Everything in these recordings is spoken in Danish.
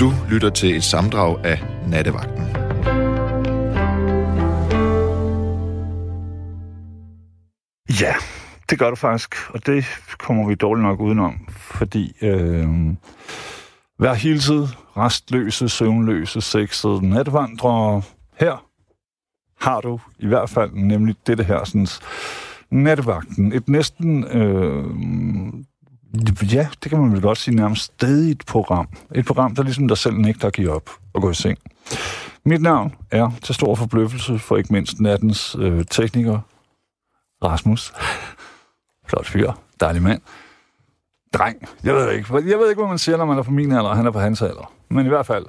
Du lytter til et samdrag af Nattevagten. Ja, det gør du faktisk, og det kommer vi dårligt nok udenom, fordi øh, hver hilset, restløse, søvnløse, sexede natvandrere, her har du i hvert fald nemlig dette her, sådan, nattevagten. Et næsten, øh, ja, det kan man vel godt sige, nærmest stadigt program. Et program, der ligesom dig selv nægter at give op og gå i seng. Mit navn er til stor forbløffelse for ikke mindst nattens øh, tekniker, Rasmus. Flot fyr. Dejlig mand. Dreng. Jeg ved ikke. Jeg ved ikke, hvad man siger, når man er på min alder, og han er på hans alder. Men i hvert fald.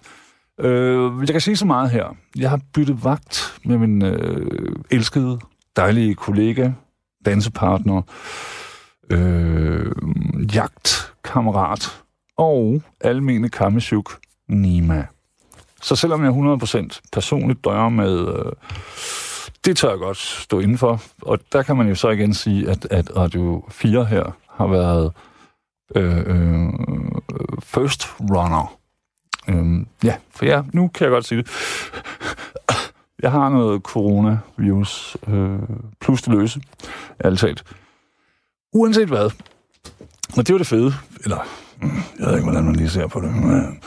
Øh, jeg kan sige så meget her. Jeg har byttet vagt med min øh, elskede, dejlige kollega, dansepartner, øh, jagtkammerat og almene kammesjuk Nima. Så selvom jeg 100% personligt døjer med... Øh, det tør jeg godt stå indenfor. Og der kan man jo så igen sige, at, at Radio 4 her har været øh, øh, first runner. Øh, ja, for ja, nu kan jeg godt sige det. Jeg har noget coronavirus øh, plus det løse, ærligt talt. Uanset hvad. Og det var det fede. Eller, jeg ved ikke, hvordan man lige ser på det. Men,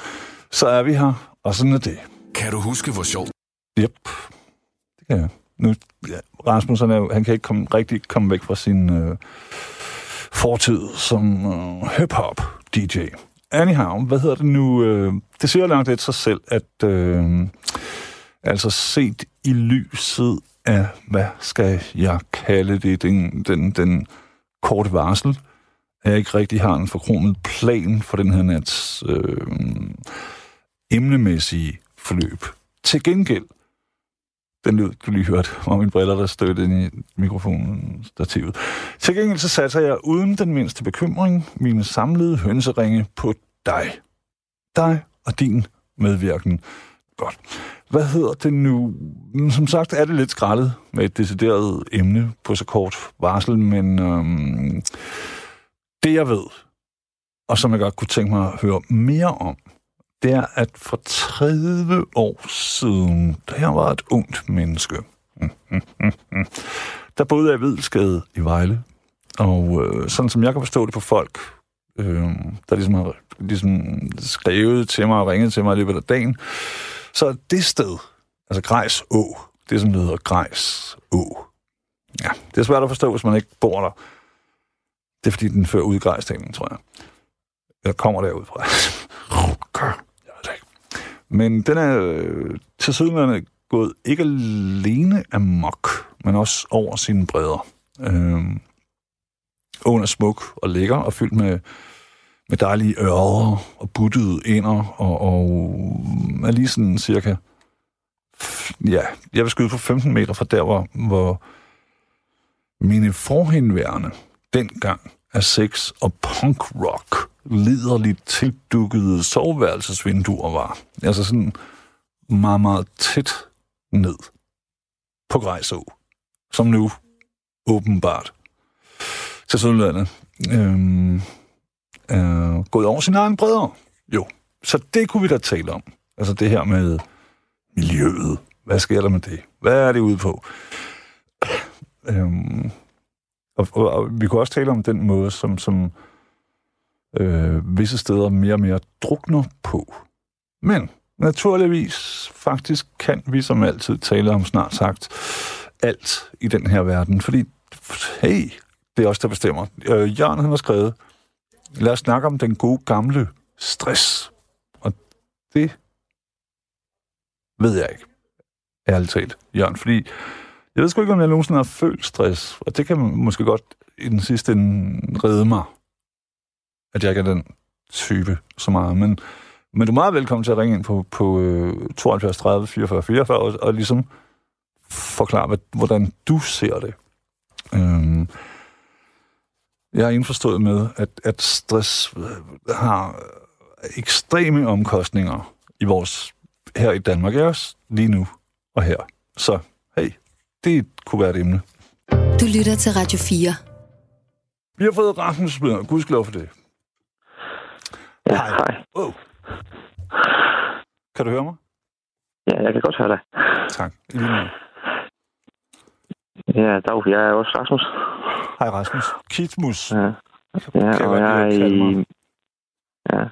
så er vi her, og sådan er det. Kan du huske, hvor sjovt? Yep, det kan jeg nu, ja, Rasmus, han, er, han kan ikke komme, rigtig komme væk fra sin øh, fortid som øh, hip-hop DJ. Anyhow, hvad hedder det nu? Øh, det siger langt lidt sig selv, at øh, altså set i lyset af, hvad skal jeg kalde det, den, den, den kort varsel, at jeg ikke rigtig har en forkromet plan for den her nats øh, emnemæssige forløb. Til gengæld, den lyd, du lige hørte, var mine briller, der stødte ind i mikrofonen stativet. Til gengæld så satte jeg uden den mindste bekymring mine samlede hønseringe på dig. Dig og din medvirken. Godt. Hvad hedder det nu? Mm, som sagt er det lidt skrællet med et decideret emne på så kort varsel, men øhm, det jeg ved, og som jeg godt kunne tænke mig at høre mere om, det er, at for 30 år siden, da jeg var et ungt menneske, der boede jeg i Hvidelsgade i Vejle. Og øh, sådan som jeg kan forstå det på folk, øh, der ligesom har ligesom skrevet til mig og ringet til mig i løbet af dagen, så er det sted, altså Grejs Å, det som hedder Grejs Å. Ja, det er svært at forstå, hvis man ikke bor der. Det er fordi, den fører ud i Grejsdalen, tror jeg. Jeg kommer derud fra. Men den er øh, til siden gået ikke alene amok, men også over sine bredder. Øh, åen er smuk og lækker og fyldt med, med dejlige ørder og buttede ender og, og er lige sådan cirka ja, jeg vil skyde på 15 meter fra der, hvor, hvor mine forhenværende dengang af sex og punk rock liderligt tildukkede soveværelsesvinduer var. Altså sådan meget, meget tæt ned på Grejså, som nu åbenbart til Sydlandet øhm, øh, gået over sin egen bredere. Jo, så det kunne vi da tale om. Altså det her med miljøet. Hvad sker der med det? Hvad er det ude på? øhm, og, og, og vi kunne også tale om den måde, som, som øh, visse steder mere og mere drukner på. Men naturligvis, faktisk kan vi som altid tale om snart sagt alt i den her verden, fordi, hey, det er os, der bestemmer. Øh, Jørgen, han har skrevet, lad os snakke om den gode gamle stress. Og det ved jeg ikke, ærligt talt, Jørgen, fordi jeg ved sgu ikke, om jeg nogensinde har følt stress, og det kan måske godt i den sidste ende redde mig at jeg ikke er den type så meget. Men, men du er meget velkommen til at ringe ind på, på 72 30 44 44 og, og ligesom forklare, hvad, hvordan du ser det. Øhm, jeg er indforstået med, at, at stress øh, har ekstreme omkostninger i vores her i Danmark, også lige nu og her. Så hey, det kunne være et emne. Du lytter til Radio 4. Vi har fået Rasmus Gudskelov for det. Ja, hej. hej. Oh. Kan du høre mig? Ja, jeg kan godt høre dig. Tak. I lige måde. Ja, dag, jeg er også Rasmus. Hej Rasmus. Kitmus. Ja, ja og jeg er i... Ja.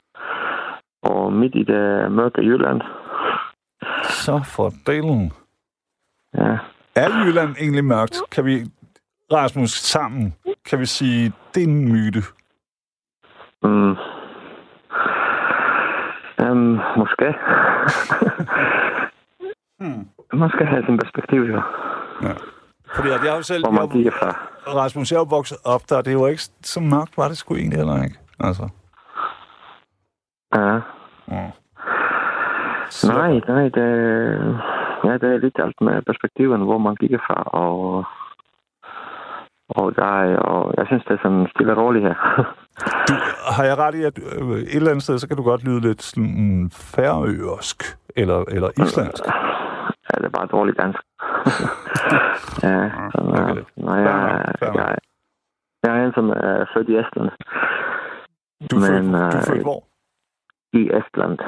Og midt i det mørke Jylland. Så for delen. Ja. Er Jylland egentlig mørkt? Kan vi, Rasmus, sammen, kan vi sige, det er en myte? Mm. Um, måske. Hmm. Man skal have sin perspektiv, jo. Fordi at jeg er jo selv, Hvor man jeg, fra. Rasmus, jeg er vokset op der, det var ikke så mørkt, var det sgu egentlig heller ikke. Altså. Ja. Ja. Så, Nej, nej, det, ja, det er lidt alt med perspektiven, hvor man kigger fra, og, og, der, og jeg synes, det er sådan stille og roligt her. Du, har jeg ret i, at øh, et eller andet sted, så kan du godt lyde lidt sådan færøsk eller, eller islandsk? Ja, det er bare dårligt dansk. ja, så, okay. ja, nej, jeg, nok. jeg, jeg er en, som er født i Estland. Du er, født, Men, du er øh, født hvor? I Estland.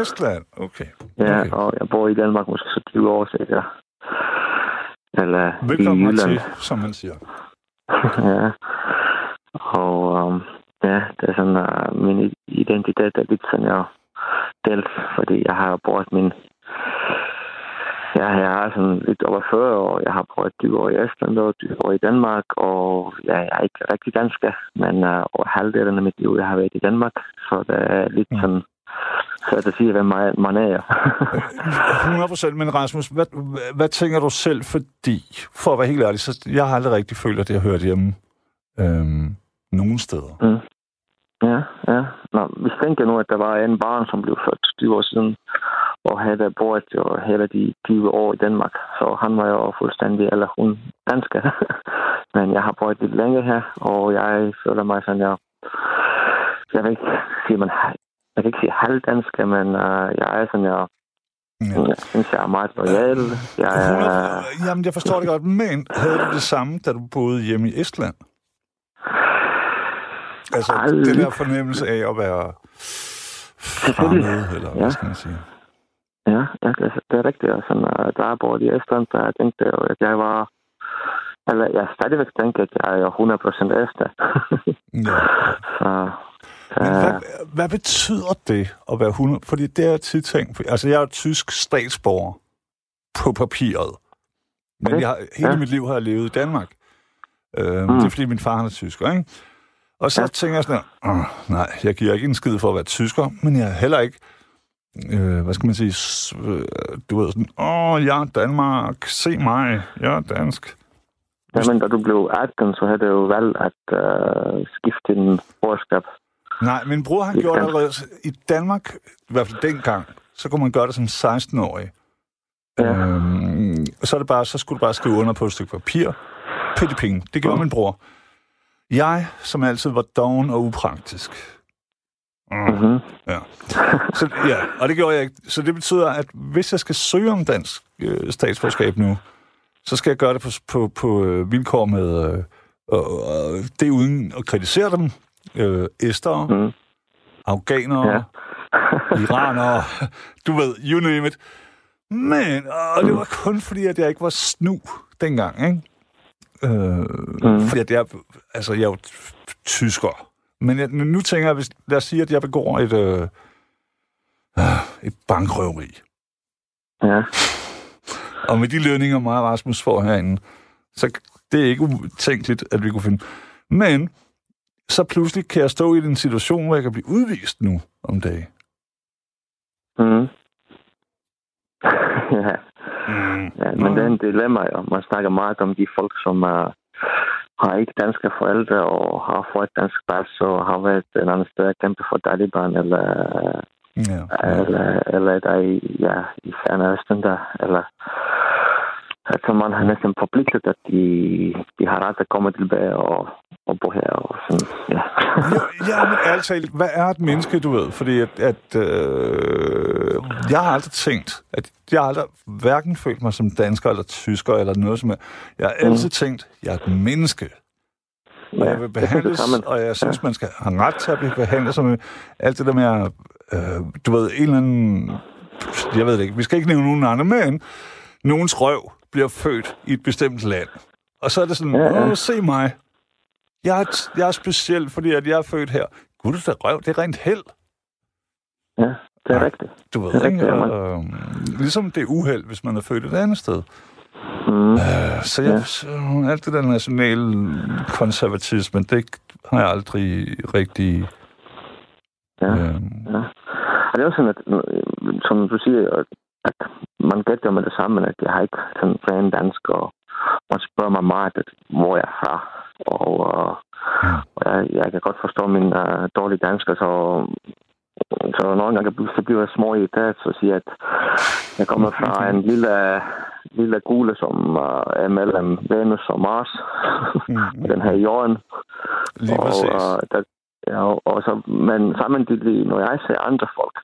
Estland, okay. Ja, Okay. og jeg bor i Danmark måske så 20 år sikkert. Eller Velkommen i Jylland. til, som man siger. ja. Og um, ja, det er sådan, uh, min identitet er lidt sådan, jeg delt, fordi jeg har brugt min... Ja, jeg er sådan lidt over 40 år. Jeg har prøvet 20 år i Estland og 20 år i Danmark, og ja, jeg er ikke rigtig dansker, men uh, over halvdelen af mit liv, jeg har været i Danmark, så det er lidt Mm. sådan svært at sige, hvem man er. 100 procent, men Rasmus, hvad, hvad, hvad tænker du selv, fordi, for at være helt ærlig, så jeg har aldrig rigtig følt, at det har hørt hjemme øhm, nogen steder. Ja, ja. Nå, vi tænker nu, at der var en barn, som blev født 20 år siden, og havde boet jo hele de 20 år i Danmark. Så han var jo fuldstændig, eller hun, dansker. Men jeg har boet lidt længe her, og jeg føler mig sådan, jeg, jeg vil ikke sige, man, jeg kan ikke sige halvdansker, men uh, jeg er sådan, jeg, Ja. jeg synes, jeg er meget lojal. Jeg er, 100, jamen, jeg forstår det godt, men havde du det samme, da du boede hjemme i Estland? Altså, Aldrig. den der fornemmelse af at være fremmed, eller hvad Ja. skal man sige? Ja, det, det er rigtigt. Uh, der er både i Estland, så jeg tænkte jo, at jeg var... Eller jeg stadigvæk tænker, at jeg er 100% efter. Ja. så, Men øh, hvad, hvad betyder det at være 100? Fordi det er jeg tit tænkt. Altså, jeg er tysk statsborger på papiret. Men Okay. jeg har, hele Ja. mit liv har jeg levet i Danmark. Øh, Mm. Det er, fordi min far han er tysker, ikke? Og så Ja. tænker jeg sådan her, "Åh, nej, jeg giver ikke en skid for at være tysker, men jeg er heller ikke, øh, hvad skal man sige, øh, du ved sådan, åh, jeg er Danmark, se mig, jeg er dansk. jamen, da du blev 18, så havde du jo valgt at uh, skifte din borgerskab. Nej, min bror han Det gjorde det allerede. I Danmark, i hvert fald dengang, så kunne man gøre det som 16-årig. Ja. Øhm, og så, er det bare, så skulle du bare skrive under på et stykke papir. Pitte penge. Det gjorde min bror. Jeg, som altid var doven og upraktisk. Mm. Mm-hmm. Ja. Så, ja, og det gjorde jeg ikke. Så det betyder, at hvis jeg skal søge om dansk øh, statsborgerskab nu, så skal jeg gøre det på, på, på øh, vilkår med øh, øh, det uden at kritisere dem. Øh, Estere, Mm. afghanere, Ja. iranere, du ved, you name it. Men, og det var kun fordi, at jeg ikke var snu dengang, ikke? Øh, mm. Fordi at jeg, altså, jeg er jo tysker. Men jeg, nu tænker jeg, hvis, lad os sige, at jeg begår et, øh, øh, et bankrøveri. Ja. Og med de lønninger, mig og Rasmus får herinde, så det er ikke utænkeligt, at vi kunne finde. Men så pludselig kan jeg stå i en situation, hvor jeg kan blive udvist nu om dagen. Mm. ja. Mm. ja, men det er en dilemma, jo. Man snakker meget om de folk, som uh, har ikke danske forældre og har fået et dansk pas og har været en anden sted at kæmpe for Taliban eller Ja. eller, eller der i, ja, i Fjernøsten der, eller altså man har næsten forpligtet, at de, de har ret at komme tilbage og, og bo her og sådan, ja. Ja, ja, men talt, hvad er et menneske, du ved? Fordi at, at øh, jeg har aldrig tænkt, at jeg har aldrig hverken følt mig som dansker eller tysker eller noget som er. Jeg har altid mm. tænkt, jeg er et menneske. Og jeg vil det er det behandles, samme. og jeg synes, man skal have ret til at blive behandlet som alt det der med, at, øh, du ved, en eller anden jeg ved det ikke, vi skal ikke nævne nogen andre, men nogens røv bliver født i et bestemt land. Og så er det sådan, ja, ja. se mig. Jeg er, jeg er speciel, fordi at jeg er født her. Gud, det er røv, det er rent held. Ja, det er ja, rigtigt. Du ved det er ikke, rigtigt, øh, ligesom det er uheld, hvis man er født et andet sted. Mm. Øh, så jeg, Ja. så, alt det der nationale konservatisme, det har jeg aldrig rigtig... Ja. Øh, Ja. Og det er også sådan, at, som du siger, at- man gætter med det samme, at jeg har ikke sådan ren dansk, og man spørger mig meget, at hvor jeg er fra. Og, øh, og jeg, jeg kan godt forstå min uh, dårlige dansk, så, så nogle gange så bliver jeg små i det, så siger jeg, at jeg kommer fra en lille, lille gule, som uh, er mellem Venus og Mars, Mm. på den her jorden. lige og, præcis. øh, der, og, og så, men samtidig, når jeg ser andre folk,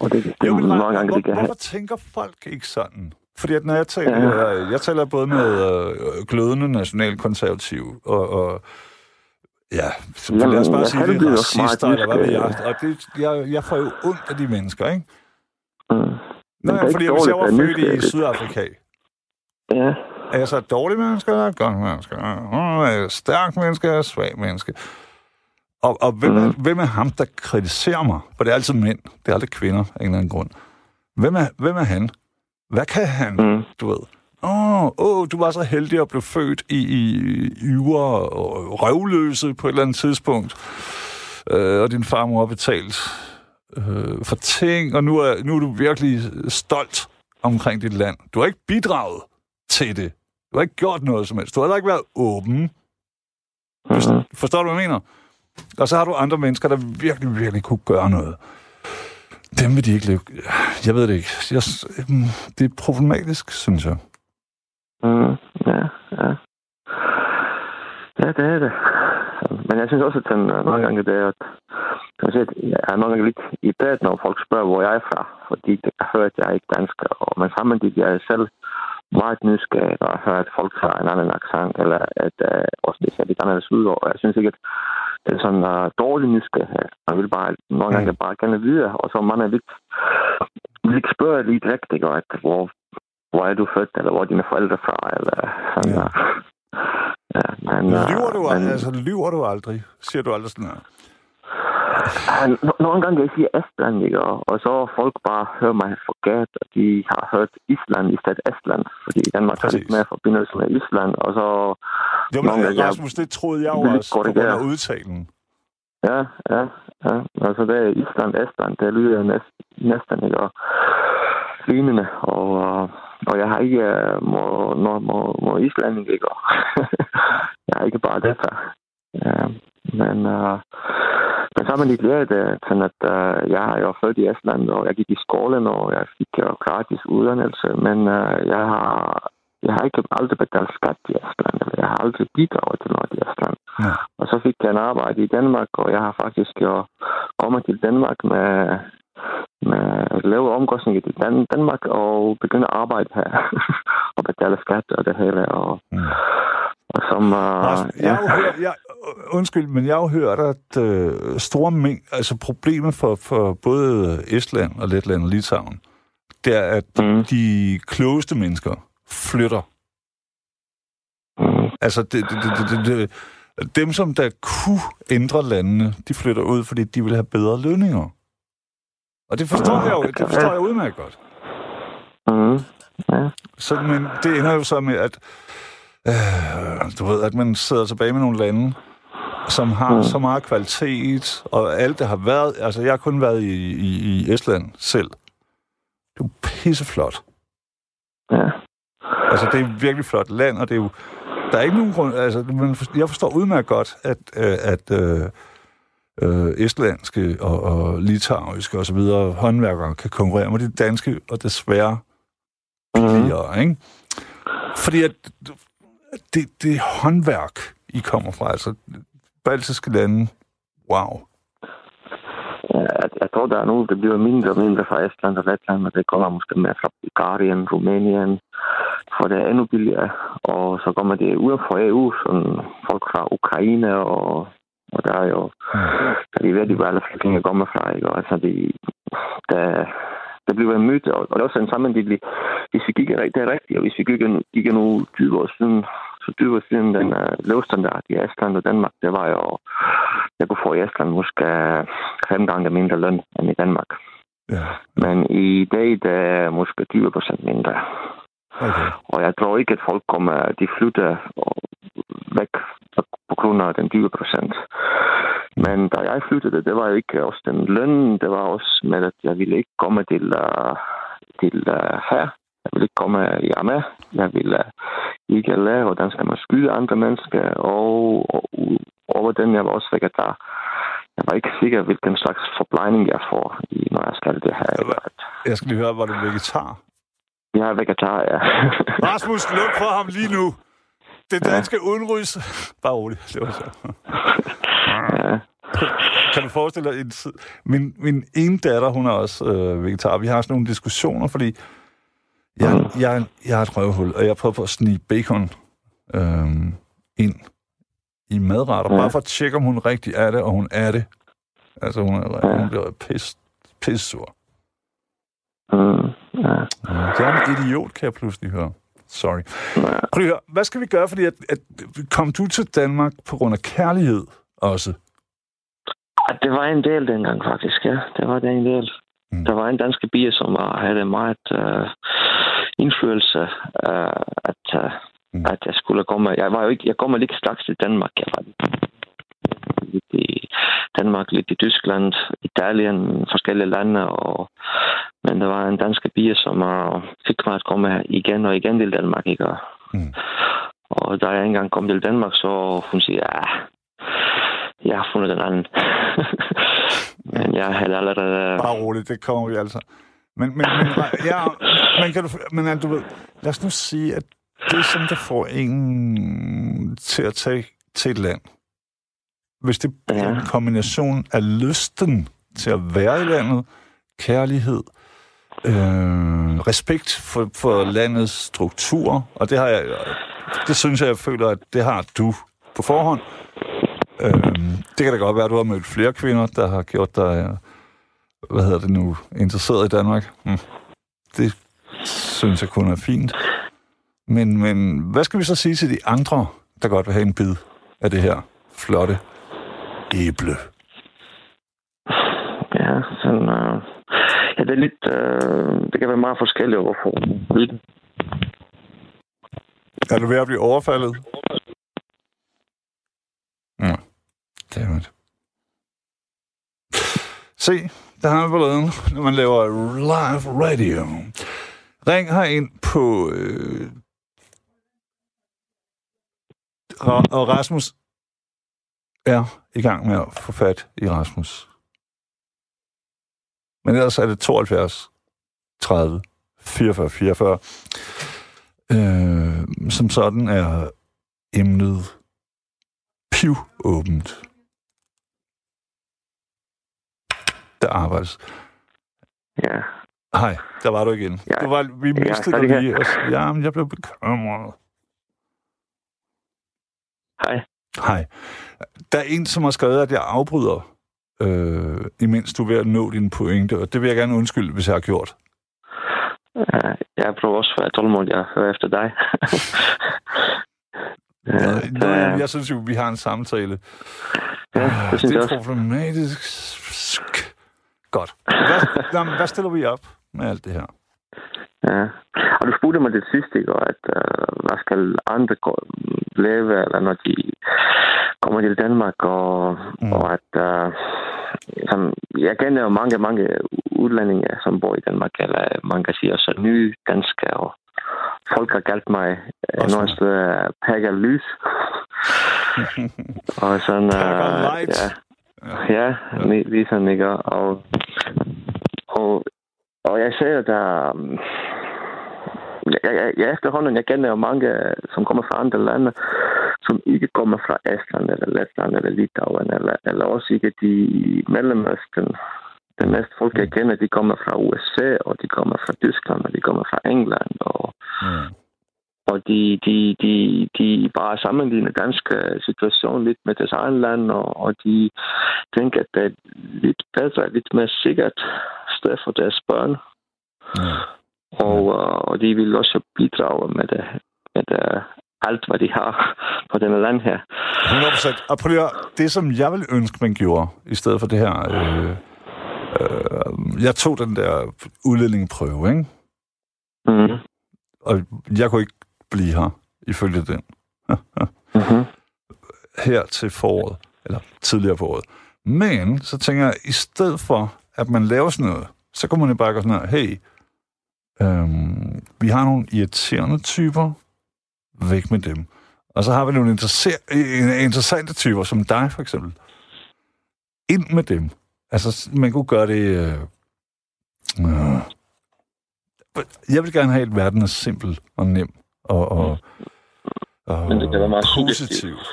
og det, det Jo, men hvor, gange, hvor, det kan have... hvorfor tænker folk ikke sådan? Fordi at når jeg taler, Ja. jeg, taler både med øh, glødende nationalkonservative og, og ja, så Jamen, lad os bare sige det, meget racister, eller hvad ved jeg. Og det, jeg, jeg får jo ondt af de mennesker, ikke? Mm. Er ikke fordi hvis jeg var dårligt, er født i. Sydafrika, Ja, er jeg så et dårligt menneske, eller et godt menneske? Er jeg et stærkt menneske, eller et svagt menneske? Og, og hvem, er, Mhm. hvem er ham, der kritiserer mig? For det er altid mænd, det er aldrig kvinder af en eller anden grund. Hvem er, hvem er han? Hvad kan han? mm. Du ved. Åh, oh, oh, du var så heldig at blive født i, i yver og røvløse på et eller andet tidspunkt. Øh, og din farmor har betalt øh, for ting, og nu er, nu er du virkelig stolt omkring dit land. Du har ikke bidraget til det. Du har ikke gjort noget som helst. Du har heller ikke været åben. Mm. Forstår du, hvad jeg mener? Og så har du andre mennesker, der virkelig, virkelig kunne gøre noget. Dem vil de ikke leve. Jeg ved det ikke. Jeg, mm, det er problematisk, synes jeg. Mm. Ja, ja. Ja, det er det. Men jeg synes også, at den, øh, mange gange det er, at kan man sige, at jeg er nogle gange lidt irriteret, når folk spørger, hvor jeg er fra. Fordi det kan høre, at jeg er ikke dansker. Og men samtidig er jeg selv meget nysgerrig og hører, at folk har en anden accent, eller at uh, også det ser lidt anderledes ud. Og jeg synes ikke, at det er sådan uh, dårlig nysgerrighed. Man vil bare nogle gange bare gerne vide, og så man er lidt, lidt spørger lidt rigtigt, at hvor, hvor er du født, eller hvor er dine forældre fra, eller sådan Ja. ja. Men, Lyver du, men, altså, lyver du aldrig? Siger du aldrig sådan her? Nogle gange jeg siger Estland, ikke? Og, og så folk bare hører mig forkert, og de har hørt Island i stedet Estland, fordi Danmark har lidt Præcis. mere forbindelse med Island, og så... Jo, men gange, jeg Rasmus, det troede jeg jo også på grund af udtalen. Ja, ja, ja. Altså det er Island, Estland, det lyder næsten, næsten ikke? Og lignende, og, øh, og jeg har ikke øh, må, må, må, må Island ikke? Og jeg har ikke bare det her. Ja, men, øh, men samtidig er det sådan, at øh, jeg er jo født i Estland, og jeg gik i skolen, og jeg fik jo gratis uddannelse, men øh, jeg har jeg har ikke aldrig betalt skat i Estland, eller jeg har aldrig bidraget til noget i Estland. Ja. Og så fik jeg en arbejde i Danmark, og jeg har faktisk jo kommet til Danmark med, med lave omkostninger til Dan- Danmark, og begynde at arbejde her, og betale skat og det hele. Og, Mm. og som... Uh, Rasmus, jeg har jo hørt, jeg, undskyld, men jeg har jo hørt, at øh, store mængder, altså problemet for, for både Estland og Letland og Litauen, det er, at Mm. de klogeste mennesker flytter. Mm, Altså, det, det, det, det, det, dem, som der kunne ændre landene, de flytter ud, fordi de vil have bedre lønninger. Og det forstår jeg jo, det forstår jeg udmærket godt. mm, ja. Så, men det ender jo så med, at øh, du ved, at man sidder tilbage med nogle lande, som har Mm. så meget kvalitet, og alt det har været... Altså, jeg har kun været i, i, i Estland selv. Det er jo pisseflot. ja. Altså, det er et virkelig flot land, og det er jo... Der er ikke nogen grund... Altså, for, jeg forstår udmærket godt, at, øh, at øh, øh, estlandske og, og litauiske og så videre håndværkere kan konkurrere med de danske, og desværre Mm, billigere, ikke? Fordi at det, det håndværk, I kommer fra, altså baltiske lande, wow. jeg, jeg tror, der er nogen, der bliver mindre og mindre fra Estland og Letland, og det kommer måske mere fra Bulgarien, Rumænien, for det er endnu billigere. Og så kommer det uden for EU, sådan folk fra Ukraine, og, og der er jo, der er ved, de hvor alle flygtninge kommer fra, ikke? Og altså, de, der, der bliver en myte, og, og det er også en sammenligning. Hvis vi gik det er rigtigt, og hvis vi gik, gik nu 20 år siden, så 20 år siden den uh, lovstandard i Estland og Danmark, det var jo, jeg kunne få i Estland måske fem gange mindre løn end i Danmark. Ja. Men i dag, det er måske 20 procent mindre. Okay. Og jeg tror ikke, at folk kommer, de flytter væk på grund af den 20 procent. Men da jeg flyttede, det var jo ikke også den løn, det var også med, at jeg ville ikke komme til, uh, til uh, her. Jeg ville ikke komme hjemme. Jeg ville uh, ikke lære, hvordan skal man skyde andre mennesker. Og, og over den, jeg var også vegetar. Jeg var ikke sikker, hvilken slags forplejning jeg får, når jeg skal det her. Jeg skal lige høre, var du vegetar? Jeg er vegetar, ja. Rasmus, luk for ham lige nu. Det danske ja. udenrigs... Bare roligt, det var så. Ja. Kan du forestille dig en tid? Min, min ene datter, hun er også øh, vegetar. Vi har sådan nogle diskussioner, fordi jeg, jeg, jeg har et røvhul, og jeg prøver på at snige bacon øh, ind i madretter, ja. bare for at tjekke, om hun rigtig er det, og hun er det. Altså, hun, er, ja. hun bliver pis, pis sur. Mm, ja. Jeg er en idiot, kan jeg pludselig høre. Sorry. Prøv at høre, hvad skal vi gøre, fordi at, at kom du til Danmark på grund af kærlighed også? Det var en del dengang, faktisk, ja. Det var det en del. Mm. Der var en dansk bier, som havde meget uh, indflydelse, uh, at, uh, mm. at jeg skulle komme. Jeg var jo ikke, jeg kommer lige straks til Danmark. Jeg var lidt i Danmark, lidt i Tyskland, Italien, forskellige lande. Og, men der var en dansk bier, som uh, fik mig at komme igen og igen til Danmark. Ikke? Mm. Og da jeg engang kom til Danmark, så hun siger, ja, jeg har fundet den anden. men jeg havde allerede... Bare roligt, det kommer vi altså. Men, men, men, ja, men, kan du, men du ved, lad os nu sige, at det, som der får en til at tage til et land, hvis det er ja. en kombination af lysten til at være i landet, kærlighed, øh, respekt for, for landets struktur, og det har jeg, det synes jeg, jeg føler, at det har du på forhånd. Øh, det kan da godt være, at du har mødt flere kvinder, der har gjort dig, hvad hedder det nu, interesseret i Danmark. Hm. Det synes jeg kun er fint. Men, men hvad skal vi så sige til de andre, der godt vil have en bid af det her flotte æble? Ja, sådan, uh, ja, det er lidt, uh, det kan være meget forskelligt overfor. Er du ved at blive overfaldet? Ja, det Se, der har vi forleden, når man laver live radio. Ring her ind på... Øh, og Rasmus, er i gang med at få fat i Rasmus. Men ellers er det 72 30 44 44. Øh, som sådan er emnet piv åbent. Der arbejdes. Ja. Hej, der var du igen. Ja. Du var, vi mistede ja, dig lige. Ja, men jeg blev bekymret. Hej. Hej. Der er en, som har skrevet, at jeg afbryder, øh, imens du er ved at nå din pointe, og det vil jeg gerne undskylde, hvis jeg har gjort. Uh, jeg prøver også for at tålmodig at høre efter dig. ja, så, jeg, jeg synes jo, vi har en samtale. Ja, det, det er problematisk. Godt. Hvad, hvad stiller vi op med alt det her? Ja. Og du spurgte mig det sidste, ikke? at uh, hvad skal andre leve, eller når de kommer til Danmark, og, mm. og at uh, som, jeg kender jo mange, mange udlændinge, som bor i Danmark, eller man kan sige også nye danskere, og folk har kaldt mig uh, nogle steder Pækker Lys. og sådan, uh, ja, ja, ja. ligesom, ikke? Og, og, og jeg ser, der, jeg, jeg, jeg efterhånden, jeg kender jo mange, som kommer fra andre lande, som ikke kommer fra Estland eller Letland eller Litauen, eller, eller også ikke de Mellemøsten. Det mest folk, jeg kender, de kommer fra USA, og de kommer fra Tyskland, og de kommer fra England, og, mm. Og de, de, de, de bare sammenligner danske situation lidt med deres egen land, og, og de tænker, at det er lidt bedre, lidt mere sikkert sted for deres børn Ja. Og, øh, og de vil også bidrage med, det, med det, alt, hvad de har på denne land her. 100%. Og prøv lige det, som jeg ville ønske, man gjorde, i stedet for det her... Øh, øh, jeg tog den der udledningeprøve, ikke? Mm. Og jeg kunne ikke blive her, ifølge den. Mm-hmm. her til foråret, eller tidligere på året. Men så tænker jeg, i stedet for, at man laver sådan noget, så kunne man jo bare gå sådan her, hey, øhm, vi har nogle irriterende typer, væk med dem. Og så har vi nogle øh, interessante typer, som dig for eksempel. Ind med dem. Altså, man kunne gøre det... Øh, øh, jeg vil gerne have, at verden er simpel og nem og, og, og Men det kan være meget positiv.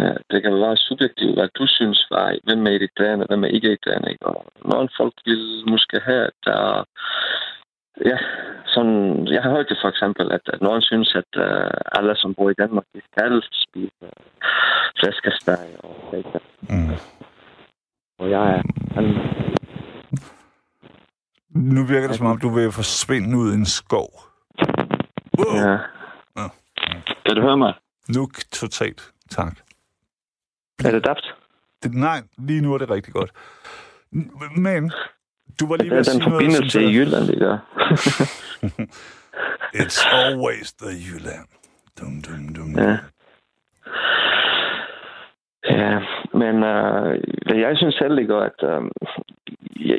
Ja, det kan være meget subjektivt, hvad du synes var, hvem er irriterende, hvem er ikke irriterende. Ikke? Og nogle folk vil måske have, der Ja, sådan, jeg har hørt det for eksempel, at, at nogen synes, at uh, alle, som bor i Danmark, de skal spise uh, flæskesteg og bacon. Mm. Og jeg er... Han, Nu virker det som om, du vil forsvinde ud i en skov. Wow. ja. Ja. Kan du høre mig? Nu totalt. Tak. Er det dabt? Det, nej, lige nu er det rigtig godt. Men, du var lige Det ved er at sige den noget, forbindelse som i så- Jylland, det. It's always the Jylland. Dum, dum, dum. Ja. Ja, men øh, jeg synes ikke, at øh,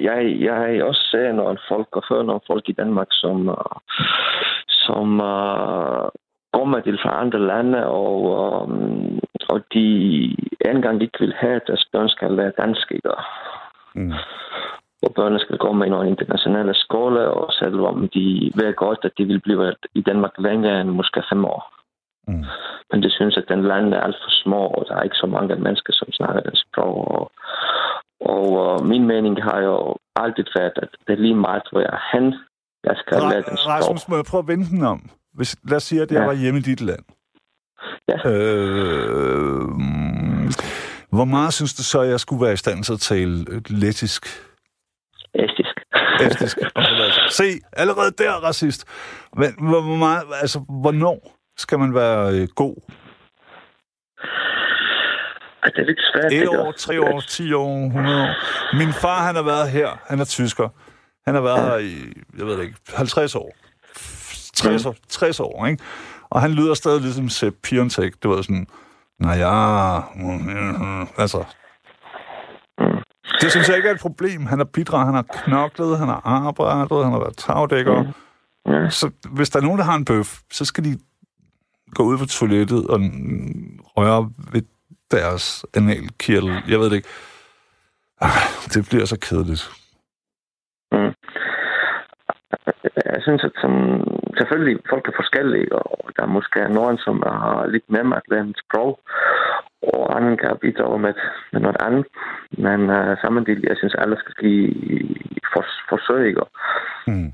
jeg, jeg også ser nogle folk og hører nogle folk i Danmark, som, øh, som øh, kommer til fra andre lande, og, øh, og de engang ikke vil have, at deres børn skal lære dansk, ikke? Mm. Og børnene skal gå med i nogle internationale skoler, og selvom de ved godt, at de vil blive i Danmark længere end måske fem år. Mm. Men det synes, at den land er alt for små, og der er ikke så mange mennesker, som snakker den sprog. Og, og uh, min mening har jo altid været, at det er lige meget, hvor jeg er hen, jeg skal lære den Ra- sprog. Rasmus, må jeg prøve at vende den om? Hvis, lad os sige, at jeg Ja. var hjemme i dit land. Ja. Øh, hvor meget synes du så, at jeg skulle være i stand til at tale lettisk? Estisk. Estisk. Se, allerede der, racist. Men hvor meget, altså, hvornår skal man være øh, god? Ej, Det er lidt svært. Et år, tre år, ti år, 100 år. Min far, han har været her. Han er tysker. Han har været her i, jeg ved ikke, 50 år. 60 år, 60 år, ikke? Og han lyder stadig ligesom Sepp Piontek. Det var sådan, nej ja, altså... Mm. Det synes jeg ikke er et problem. Han har bidraget, han har knoklet, han har arbejdet, han har været tagdækker. Ja. Så hvis der er nogen, der har en bøf, så skal de gå ud på toilettet og mm, røre ved deres analkirtel. Jeg ved det ikke. Ej, det bliver så kedeligt. Jeg synes, at som, selvfølgelig folk er forskellige, og der er måske nogen, som har lidt nemmere at lære et sprog, og andre kan bidrage med, med noget andet. Men uh, samtidig, jeg synes, alle skal give for, forsøg. Mm.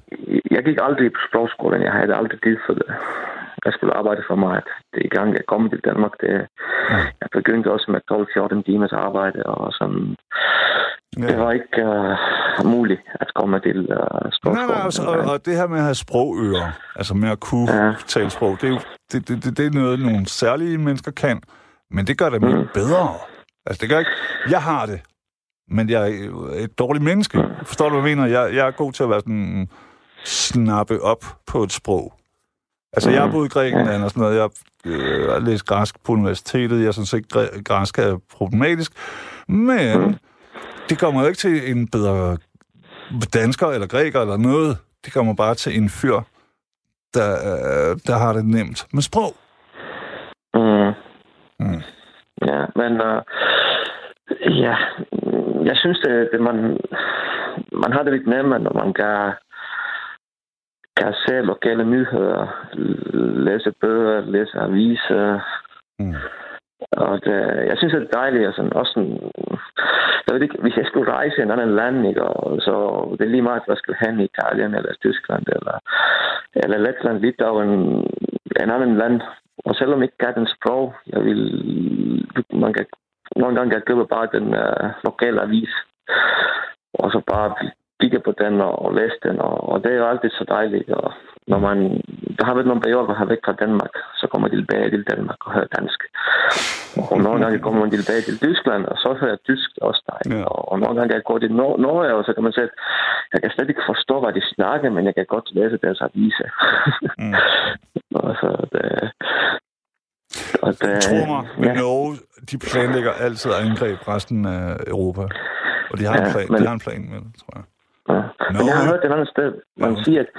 Jeg gik aldrig på sprogskolen. Jeg havde aldrig tid for det. Jeg skulle arbejde for mig. Det i gang, jeg kom til Danmark, det, jeg begyndte også med 12-14 timers arbejde, og sådan, det Ja. var ikke uh, muligt at komme til uh, Nej, sprogskolen. nej, altså, og, og det her med at have sprogører, altså med at kunne Ja. tale sprog, det er jo det, det, det, det er noget, nogle særlige mennesker kan, men det gør dem ikke bedre. Altså, det gør ikke... Jeg har det, men jeg er et dårligt menneske. Forstår du, hvad jeg mener? Jeg, jeg er god til at være sådan snappe op på et sprog. Altså, jeg har boet i Grækenland og sådan noget. Jeg øh, har læst græsk på universitetet. Jeg synes ikke, græ- græsk er problematisk. Men det kommer jo ikke til en bedre dansker eller græker eller noget. Det kommer bare til en fyr, der, øh, der har det nemt med sprog. Mm. Mm. Ja, men uh, ja, jeg synes, det, det man, man har det lidt nemmere, når man kan, kan se lokale nyheder, læse bøger, læse aviser. Mm. Og det, jeg synes, det er dejligt. Og sådan, også sådan, jeg ved ikke, hvis jeg skulle rejse i en anden land, ikke, og så det er lige meget, hvad jeg skulle hen i Italien eller Tyskland eller, eller Letland, Litauen, en anden land. Og selvom ikke er den sprog, jeg vil, man kan, nogle gange kan jeg købe bare den øh, lokale avis, og så bare kigge på den og, og læse den, og, og det er jo altid så dejligt. Og når man, der har været nogle perioder, hvor jeg har væk fra Danmark, så kommer de tilbage til Danmark og hører dansk. Og nogle gange kommer man tilbage til Tyskland, og så hører jeg tysk også dejligt. Ja. Og, og nogle gange jeg gå til Nor- Norge, og så kan man sige, at jeg kan slet ikke forstå, hvad de snakker, men jeg kan godt læse deres aviser. Mm. og så det, og det, Tro mig, ja. Norge, de planlægger altid angreb resten af Europa. Og de har, ja, en, plan, men, de har en plan med det, tror jeg. Ja. Men jeg har hørt et andet sted, man ja. siger, at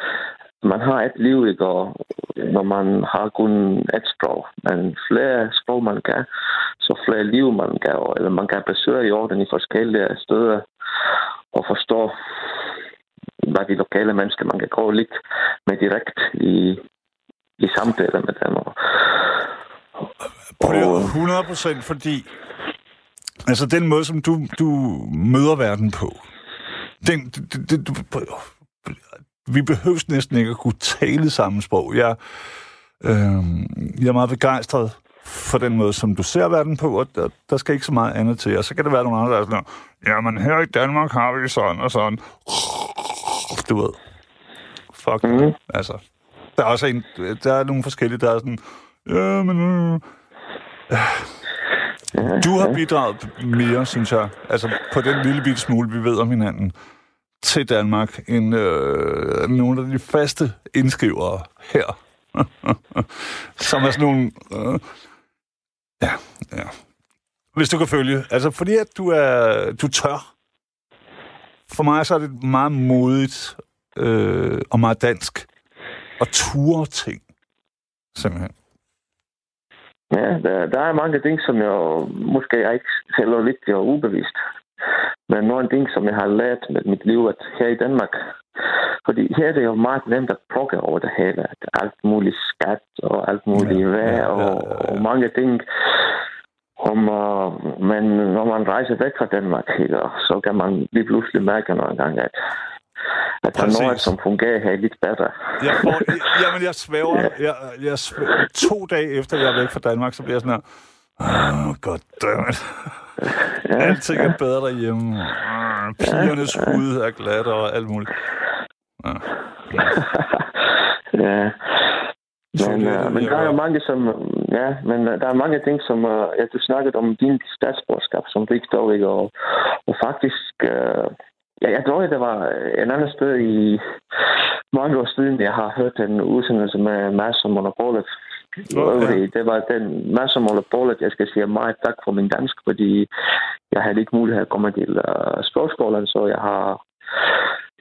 man har et liv, ikke? Og når man har kun et sprog. Men flere sprog man kan, så flere liv man kan, eller man kan besøge jorden i forskellige steder og forstå, hvad de lokale mennesker, man kan gå lidt med direkt i, i samtaler med dem. Og, og, 100 procent, fordi altså den måde, som du, du møder verden på, den, det, det, du, vi behøver næsten ikke at kunne tale samme sprog. Jeg, øh, jeg er meget begejstret for den måde, som du ser verden på, og der, der skal ikke så meget andet til. Og så kan det være nogle andre, der er sådan, jamen her i Danmark har vi sådan og sådan. Du ved. Fuck. Mm. Altså, der er også en, der er nogle forskellige, der er sådan, ja, men... Øh, du har bidraget mere, synes jeg, altså på den lille bitte smule, vi ved om hinanden, til Danmark end øh, nogle af de faste indskrivere her. Som er sådan nogle... Øh, ja, ja. Hvis du kan følge. Altså, fordi at du er, du tør. For mig så er det meget modigt øh, og meget dansk at ture ting. Simpelthen. Ja, der, der er mange ting, som jeg måske er ikke selv er lidt ubevidst. Men nogle ting, som jeg har lært med mit liv, at her i Danmark, fordi her er det jo meget nemt at plukke over det hele. At alt muligt skat og alt muligt ja, vejr ja, ja, ja, ja. og, og mange ting. Om, uh, men når man rejser væk fra Danmark, ikke, så kan man lige pludselig mærke nogle gange, at at der er noget, som fungerer her lidt bedre. jeg får, jamen, jeg svæver. ja. jeg, jeg svæver. To dage efter, jeg er væk fra Danmark, så bliver jeg sådan her, oh, goddammit. Ja, Alting er bedre derhjemme. Pigernes ja, ja. hud er glat og alt muligt. Ja. ja. Men, uh, men der er jo mange, som... Ja, men uh, der er mange ting, som... Uh, ja, du snakkede om din statsborgerskab som ikke? Og, og faktisk... Uh, ja, jeg tror, det var en anden sted i mange år siden, jeg har hørt en udsendelse med Mads og Monopolet, Okay. Det var den masse mål jeg skal sige meget tak for min dansk, fordi jeg havde ikke mulighed at komme til uh, sprogskolen, så jeg har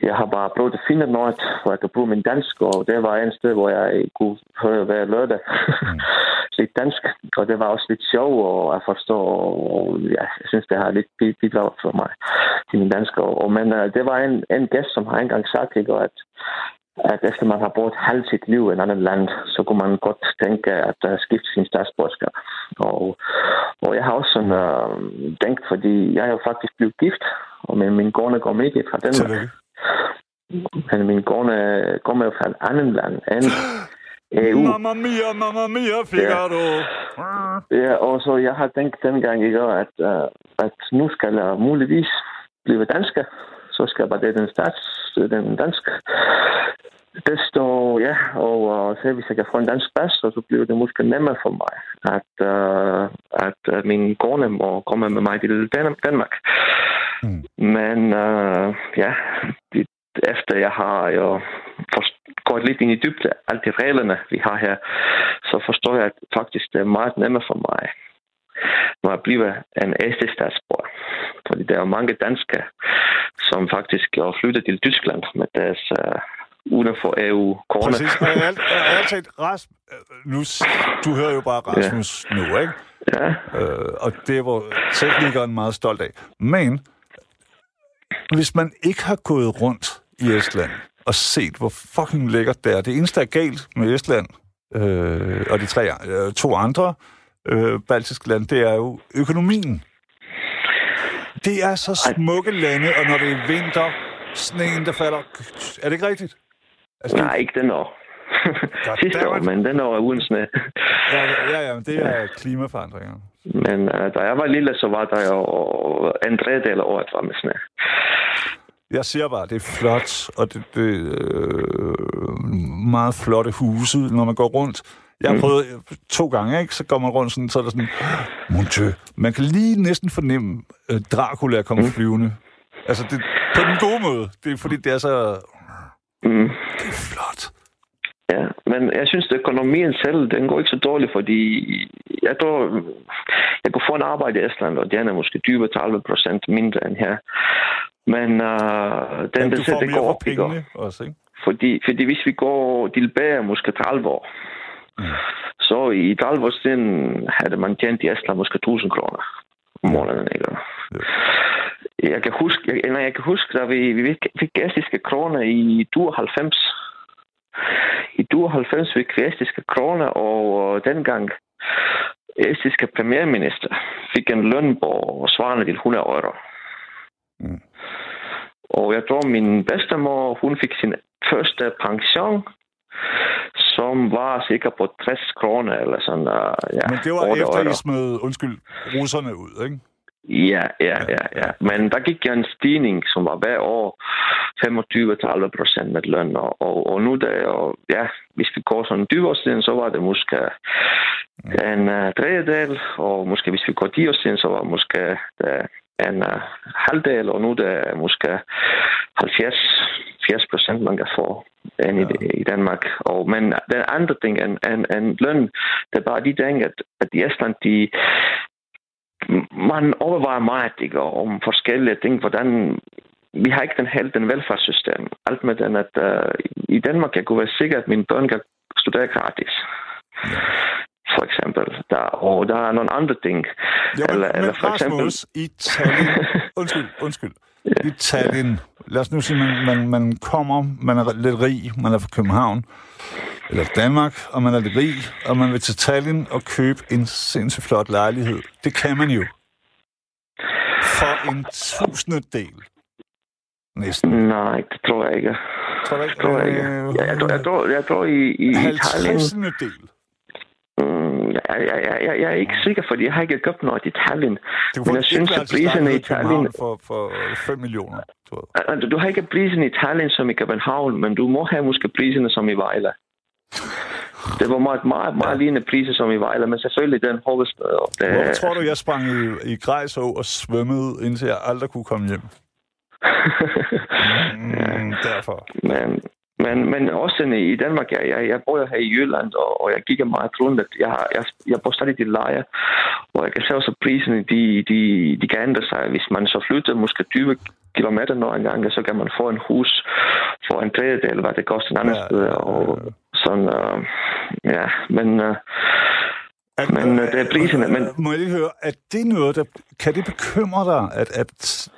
jeg har bare prøvet at finde noget, hvor jeg kan bruge min dansk, og det var en sted, hvor jeg kunne høre hver lørdag mm. lidt dansk, og det var også lidt sjov og at forstå, og ja, jeg synes, det har lidt bidraget for mig til min dansk. Og, men uh, det var en, en gæst, som har engang sagt, ikke, at at efter man har boet halvt sit liv i et andet land, så kunne man godt tænke at uh, skifte sin statsborgerskab. Og, og jeg har også sådan, uh, tænkt, fordi jeg er jo faktisk blevet gift, og min, min kone går ikke fra Danmark. Men min kone kommer jo fra et andet land end EU. Mamma mia, mamma mia, Figaro. Ja. ja, og så jeg har tænkt dengang, ikke, at, uh, at nu skal jeg muligvis blive dansker så skal bare det den stats, den dansk det står, ja, og uh, så hvis jeg kan få en dansk pas, så bliver det måske nemmere for mig, at, uh, at uh, min kone må komme med mig til Danmark. Mm. Men uh, ja, det, efter jeg har jo gået lidt ind i dybde alle de reglerne, vi har her, så forstår jeg, at faktisk det er meget nemmere for mig når jeg bliver en æste statsborger. Fordi der er mange danskere, som faktisk har flyttet til Tyskland med deres uh, uden for EU corona. Præcis. Og jeg, jeg, jeg Ras, nu, du hører jo bare Rasmus ja. nu, ikke? Ja. Øh, og det var teknikeren meget stolt af. Men hvis man ikke har gået rundt i Estland og set, hvor fucking lækkert det er. Det eneste, der er galt med Estland øh, og de tre, øh, to andre øh, baltiske lande, det er jo økonomien. Det er så smukke lande, og når det er vinter, sneen, der falder... Er det ikke rigtigt? Altså, Nej, ikke den år. Sidste år, men den år er uden sne. ja, ja, ja, men det er klimaforandringer. Men uh, da jeg var lille, så var der jo en tredjedel af året var med sne. Jeg siger bare, det er flot, og det, det øh, meget flotte huse, når man går rundt. Jeg har prøvet øh, to gange, ikke? Så går man rundt sådan, så er der sådan, mon Dieu. Man kan lige næsten fornemme, at Dracula er kommet flyvende. Altså, det, på den gode måde. Det er fordi, det er så... Mm. Det er flot. Ja, men jeg synes, at økonomien selv, den går ikke så dårligt, fordi jeg tror, jeg kunne få en arbejde i Estland, og den er måske 20-30 procent mindre end her. Men uh, den, Men får det mere går for op, ikke? pengene også, ikke? Fordi, fordi hvis vi går tilbage måske 30 år, Mm. Så i 30 år siden havde man tjent i Estland måske 1000 kroner om måneden. Ikke? Jeg kan huske, jeg, nej, jeg kan huske, da vi, vi fik- estiske kroner i 92. I 92 fik vi estiske kroner, og dengang estiske premierminister fik en løn på svarende til 100 euro. Mm. Og jeg tror, min bedstemor, hun fik sin første pension, som var sikkert på 60 kroner eller sådan. Uh, ja, Men det var 8 efter, euro. I smed, undskyld, russerne ud, ikke? Ja, ja, ja, ja. Men der gik en stigning, som var hver år 25-30 procent med løn. Og, og, og nu, der, og, ja, hvis vi går sådan 20 år siden, så var det måske en uh, tredjedel, og måske hvis vi går 10 år siden, så var det måske uh, en uh, halvdel, og nu er det måske 70 80 procent, man kan få end ja. i, i Danmark. Og, men den andre ting end, end, end løn, det er bare de ting, at, at i Estland, de, man overvejer meget ikke, om forskellige ting, hvordan vi har ikke den helt den velfærdssystem. Alt med den, at uh, i Danmark jeg kunne være sikker, at mine børn kan studere gratis. For eksempel. Der, og der er nogle andre ting. Jo, Eller- men eller for eksempel- Rasmus, i Tallinn... Undskyld, undskyld. I Tallinn, lad os nu sige, man, man, man kommer, man er lidt rig, man er fra København, eller Danmark, og man er lidt rig, og man vil til Tallinn og købe en sindssygt flot lejlighed. Det kan man jo. For en tusindedel. Næsten. Nej, det tror jeg ikke. Tror du ikke? Tror jeg ikke. Øh, Ja, jeg, tror, jeg, tror, jeg tror i, i Italien... 50 del. Mm, jeg, jeg, jeg, jeg, jeg er ikke sikker, fordi jeg har ikke købt noget i. Du Men jeg synes, at priserne i Italien... For, for 5 millioner, jeg. Altså, Du har ikke prisen i Italien som i København, men du må have måske priserne som i Vejle. Det var meget, meget, meget lignende priser som i Vejle, men selvfølgelig den hovedstad. Det, Hvorfor tror du, jeg sprang i, i Grejså og svømmede, indtil jeg aldrig kunne komme hjem? Mm, derfor. men, men, men også i Danmark, jeg, jeg, jeg bor her i Jylland, og, og jeg kigger meget rundt, at jeg, jeg, jeg bor stadig i leje, og jeg kan se også, at priserne, de, de, de kan ændre sig. Hvis man så flytter måske 20 kilometer når en gang, så kan man få en hus for en tredjedel, hvad det koster et andet Ja, sted. Og sådan, uh, ja, men... Uh, At, Men, øh, det er priserne, men- Må jeg lige høre, er det noget, der... Kan det bekymre dig, at, at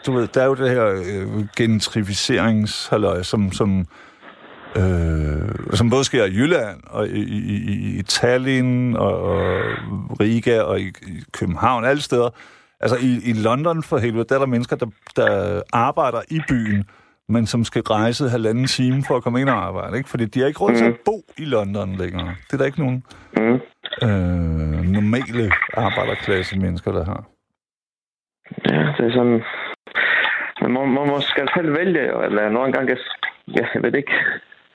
du ved, der er jo det her øh, gentrificeringshalløj, som, som, øh, som både sker i Jylland, og i, i, i, i Tallinn, og, og Riga, og i, i København, alle steder. Altså i, i London for helvede, der er der mennesker, der, der arbejder i byen, men som skal rejse halvanden time for at komme ind og arbejde, ikke? Fordi de har ikke råd til at bo i London længere. Det er der ikke nogen mm, øh, normale arbejderklasse mennesker, der har. ja, det er sådan... Man, man må skal selv vælge, eller nogle gange... Ja, jeg ved ikke.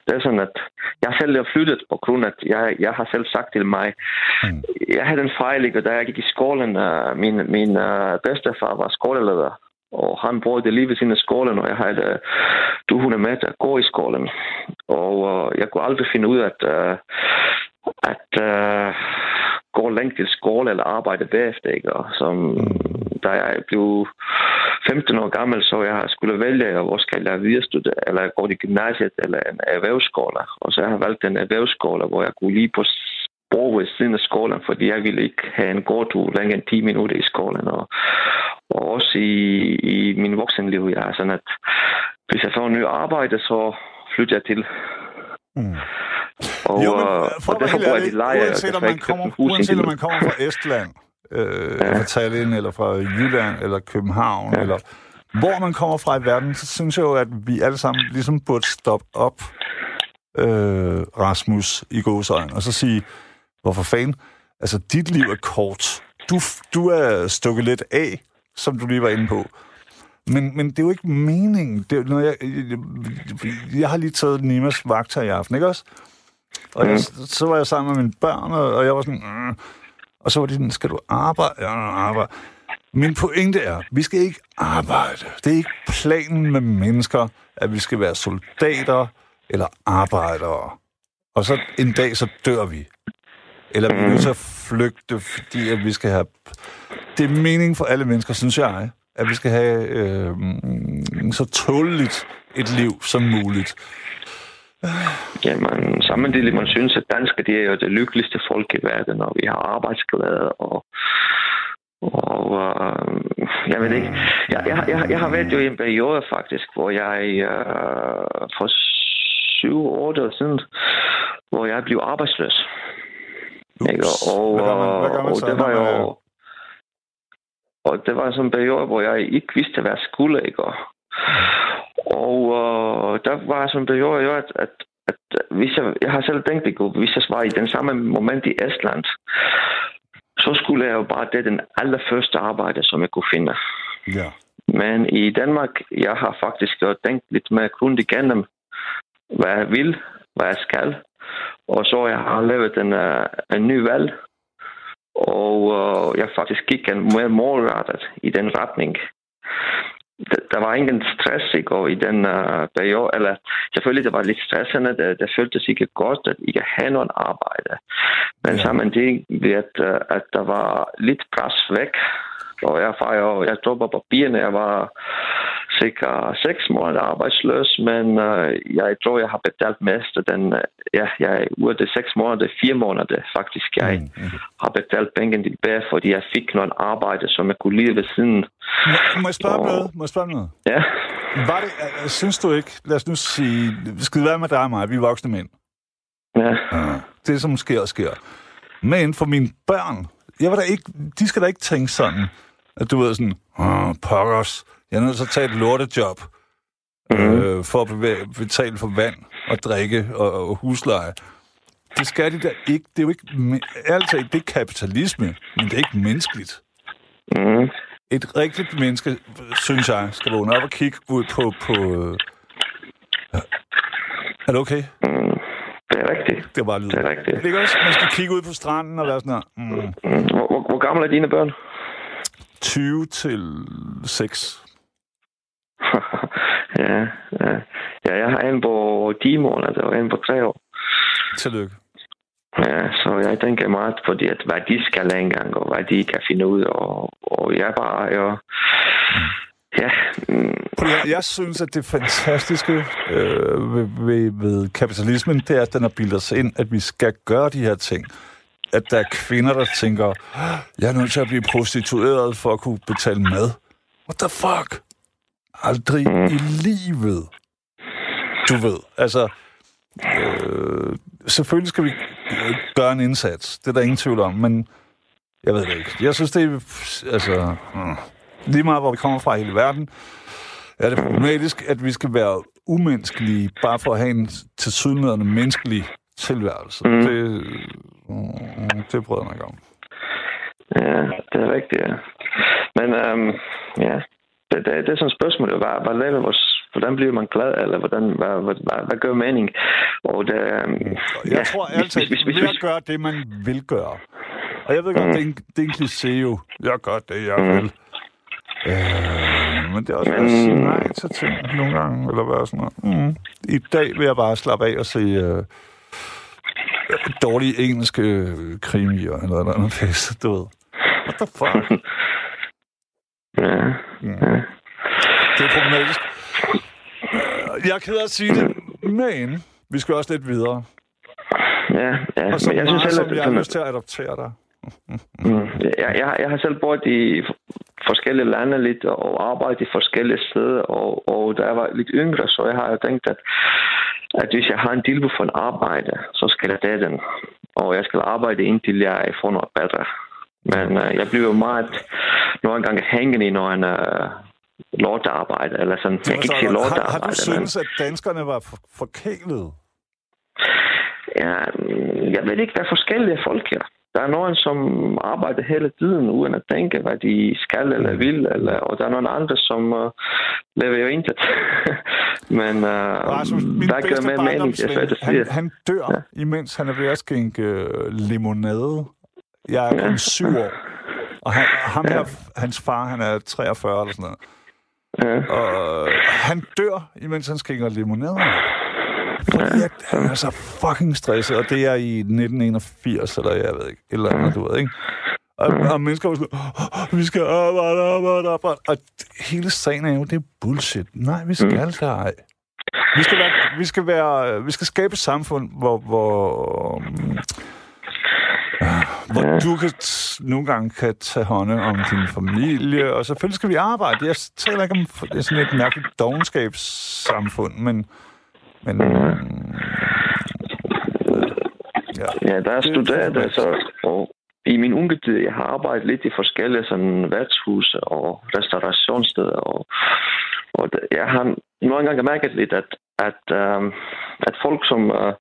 Det er sådan, at jeg selv er flyttet på grund af, at jeg, jeg har selv sagt til mig, Mm. jeg havde en fejl? Og da jeg gik i skolen, uh, min, min uh, bedstefar var skoleleder, og han brugte lige ved siden af skolen, og jeg havde uh, 200 meter at gå i skolen. Og uh, jeg kunne aldrig finde ud af, at, uh, at uh, gå langt til skole eller arbejde bagefter. Ikke? Og som, da jeg blev 15 år gammel, så jeg skulle vælge, hvor skal jeg videre studere, eller gå til gymnasiet eller en erhvervsskole. Og så jeg har valgt en erhvervsskole, hvor jeg kunne lige på sprog ved siden af skolen, fordi jeg ville ikke have en gåtur længere end 10 minutter i skolen. Og, og også i, i min voksenliv, jeg er sådan, at hvis jeg får en ny arbejde, så flytter jeg til. Mm. Og, jo, men øh, for og derfor helt jeg ærlig, leje, uanset, om har jeg man kommer, uanset om man kommer fra Estland, øh, eller fra Tallinn, eller fra Jylland, eller København, Ja. eller hvor man kommer fra i verden, så synes jeg jo, at vi alle sammen ligesom burde stoppe op, øh, Rasmus, i godsøjen, og så sige, hvorfor fanden? Altså, dit liv er kort. Du, du er stukket lidt af, som du lige var inde på. Men, men det er jo ikke meningen. Det, når jeg, jeg, jeg har lige taget Nimas vagter i aften, ikke også? Og jeg, så var jeg sammen med mine børn, og, og jeg var sådan... Mm. Og så var de sådan, skal du arbejde? Ja, arbejde. Min pointe er, vi skal ikke arbejde. Det er ikke planen med mennesker, at vi skal være soldater eller arbejdere. Og så en dag, så dør vi. Eller vi er nødt til at flygte, fordi at vi skal have... Det er meningen for alle mennesker, synes jeg, at vi skal have øh, så tåligt et liv som muligt. Jamen, samtidig man synes, at danskere de er jo det lykkeligste folk i verden, og vi har arbejdsglæde, og, og øh, jeg ved ikke. Jeg, jeg, jeg, jeg har været jo i en periode faktisk, hvor jeg øh, for syv år siden, hvor jeg blev arbejdsløs. Ikke? Og, Hvad gør man- hvad gør man og så, det var jo... Og det var sådan en periode, hvor jeg ikke vidste, hvad jeg skulle, ikke? Og, og øh, der var sådan en periode, jo, at, at, at hvis jeg, jeg har selv tænkt, ikke? hvis jeg var i den samme moment i Estland, så skulle jeg jo bare det den allerførste arbejde, som jeg kunne finde. Ja. Men i Danmark, jeg har faktisk jo tænkt lidt mere grundigt igennem, hvad jeg vil, hvad jeg skal. Og så jeg har lavet en, uh, en ny valg, og uh, jeg faktisk gik en mere målrettet i den retning. Der, der var ingen stress ikke, og i den uh, periode, eller selvfølgelig det var lidt stressende, det, det føltes ikke godt at ikke have noget arbejde. Men Ja. samtidig ved, at, uh, at der var lidt pres væk, og jeg, var jo, jeg tog på papirerne, jeg var cirka seks måneder arbejdsløs, men uh, jeg tror, jeg har betalt mest af den, uh, ja, jeg ud af de seks måneder, fire måneder faktisk, jeg Mm, mm. har betalt pengene tilbage, fordi jeg fik noget arbejde, som jeg kunne lide ved siden. Må, må jeg spørge om noget? Må jeg spørge noget? Ja, Var det, øh, synes du ikke, lad os nu sige, skal det være med dig og mig, vi er voksne mænd. ja, Det, som sker, sker. Men for mine børn, jeg var da ikke, de skal da ikke tænke sådan, at du ved sådan, pokkers, jeg er nødt til at tage et lortejob, Mhm. øh, for at bevæge, betale for vand og drikke og, og husleje. Det skal de da ikke. Det er jo ikke, ærligt talt, det er kapitalisme, men det er ikke menneskeligt. mm, Et rigtigt menneske, synes jeg, skal vågne op og kigge ud på... på øh, er det okay? mm, det er rigtigt. Det var lyd. Det er rigtigt. Det er også, man skal kigge ud på stranden og være sådan her. Mm, Mm, hvor, hvor, hvor gamle er dine børn? 20 til 6. ja, ja. ja, jeg har en på 10 måneder og en på 3 år. Tillykke. Ja, så jeg tænker meget på det, at hvad de skal engang, og hvad de kan finde ud, og, og jeg bare, ja, mm, lige at høre, Jeg synes, at det fantastiske øh, ved, ved, ved kapitalismen, det er, at den har bildet os ind, at vi skal gøre de her ting. At der er kvinder, der tænker, jeg er nødt til at blive prostitueret for at kunne betale mad. What the fuck? Aldrig i livet. Du ved, altså... Øh, selvfølgelig skal vi øh, gøre en indsats. Det er der ingen tvivl om, men jeg ved det ikke. Jeg synes, det er... Altså... Mm, lige meget, hvor vi kommer fra i hele verden, er det problematisk, at vi skal være umenneskelige, bare for at have en tilsyneladende menneskelig tilværelse. Mm. Det, mm, det bryder jeg mig ikke om. ja, det er rigtigt, ja. Men øhm, ja, det, det, det er sådan et spørgsmål, hvad, hvad laver vores, hvordan bliver man glad, eller hvordan, hvad, hvad, hvad, hvad gør mening? Og det, øhm, Jeg tror altid, hvis, hvis, hvis, ved at gøre det, man vil gøre. Og jeg ved godt, det er en, det er en kliché jo. Jeg gør det, jeg Mm. vil. Øh, men det er også Men- at sige nej til ting nogle gange, eller være sådan noget. Mm. I dag vil jeg bare slappe af og se øh, dårlige engelske øh, krimier, eller noget andet pisse, du ved. What the fuck? ja, Mm. Det er problematisk. Øh, Jeg er ked af at sige det, men vi skal også lidt videre. ja, ja, Og så men jeg meget, synes som heller, jeg har lyst til at adoptere dig. Mm. Jeg, jeg, jeg har selv boet i forskellige lande lidt og arbejdet i forskellige steder, og, og da jeg var lidt yngre, så jeg har jo tænkt, at, at hvis jeg har en tilbud for en arbejde, så skal jeg tage den. Og jeg skal arbejde indtil jeg får noget bedre. Men uh, jeg bliver meget nogle gange hængende i noget uh, lortearbejde, eller sådan. Jeg kan ikke sige har, har du men synes, at danskerne var for, forkælede? ja, mm, jeg ved ikke, hvad forskellige folk er. der er nogen, som arbejder hele tiden, uden at tænke, hvad de skal eller Mm. vil, eller, og der er nogle andre, som uh, lever jo intet. Men uh, Rasmus, min der bedste mere mening, det er svært at sige. han, han dør, ja. imens han er ved at skænke øh, limonade. Jeg er kun syv år. Og han, ham her, hans far, han er 43 eller sådan noget. Ja. Og øh, han dør, imens han skænker limonade. Fordi at han er så fucking stresset, og det er i 1981, eller jeg ved ikke, eller andet, du ved, ikke? Og, og mennesker var sådan, "Åh, vi skal arbejde, arbejde, arbejde. Og hele sagen er jo, det er bullshit. Nej, vi skal mm. ej. Vi skal, være, vi, skal være, vi skal skabe et samfund, hvor, hvor, hvor du kan nogle gange kan tage hånd om din familie, og selvfølgelig skal vi arbejde. Jeg taler ikke om det er sådan et mærkeligt dogenskabssamfund, men, men ja. Ja, der er er for altså, og i min unge tid, jeg har arbejdet lidt i forskellige sådan, værtshuse og restaurationssteder, og, og jeg har nogle gange mærket lidt, at, at, um, at folk, som, uh,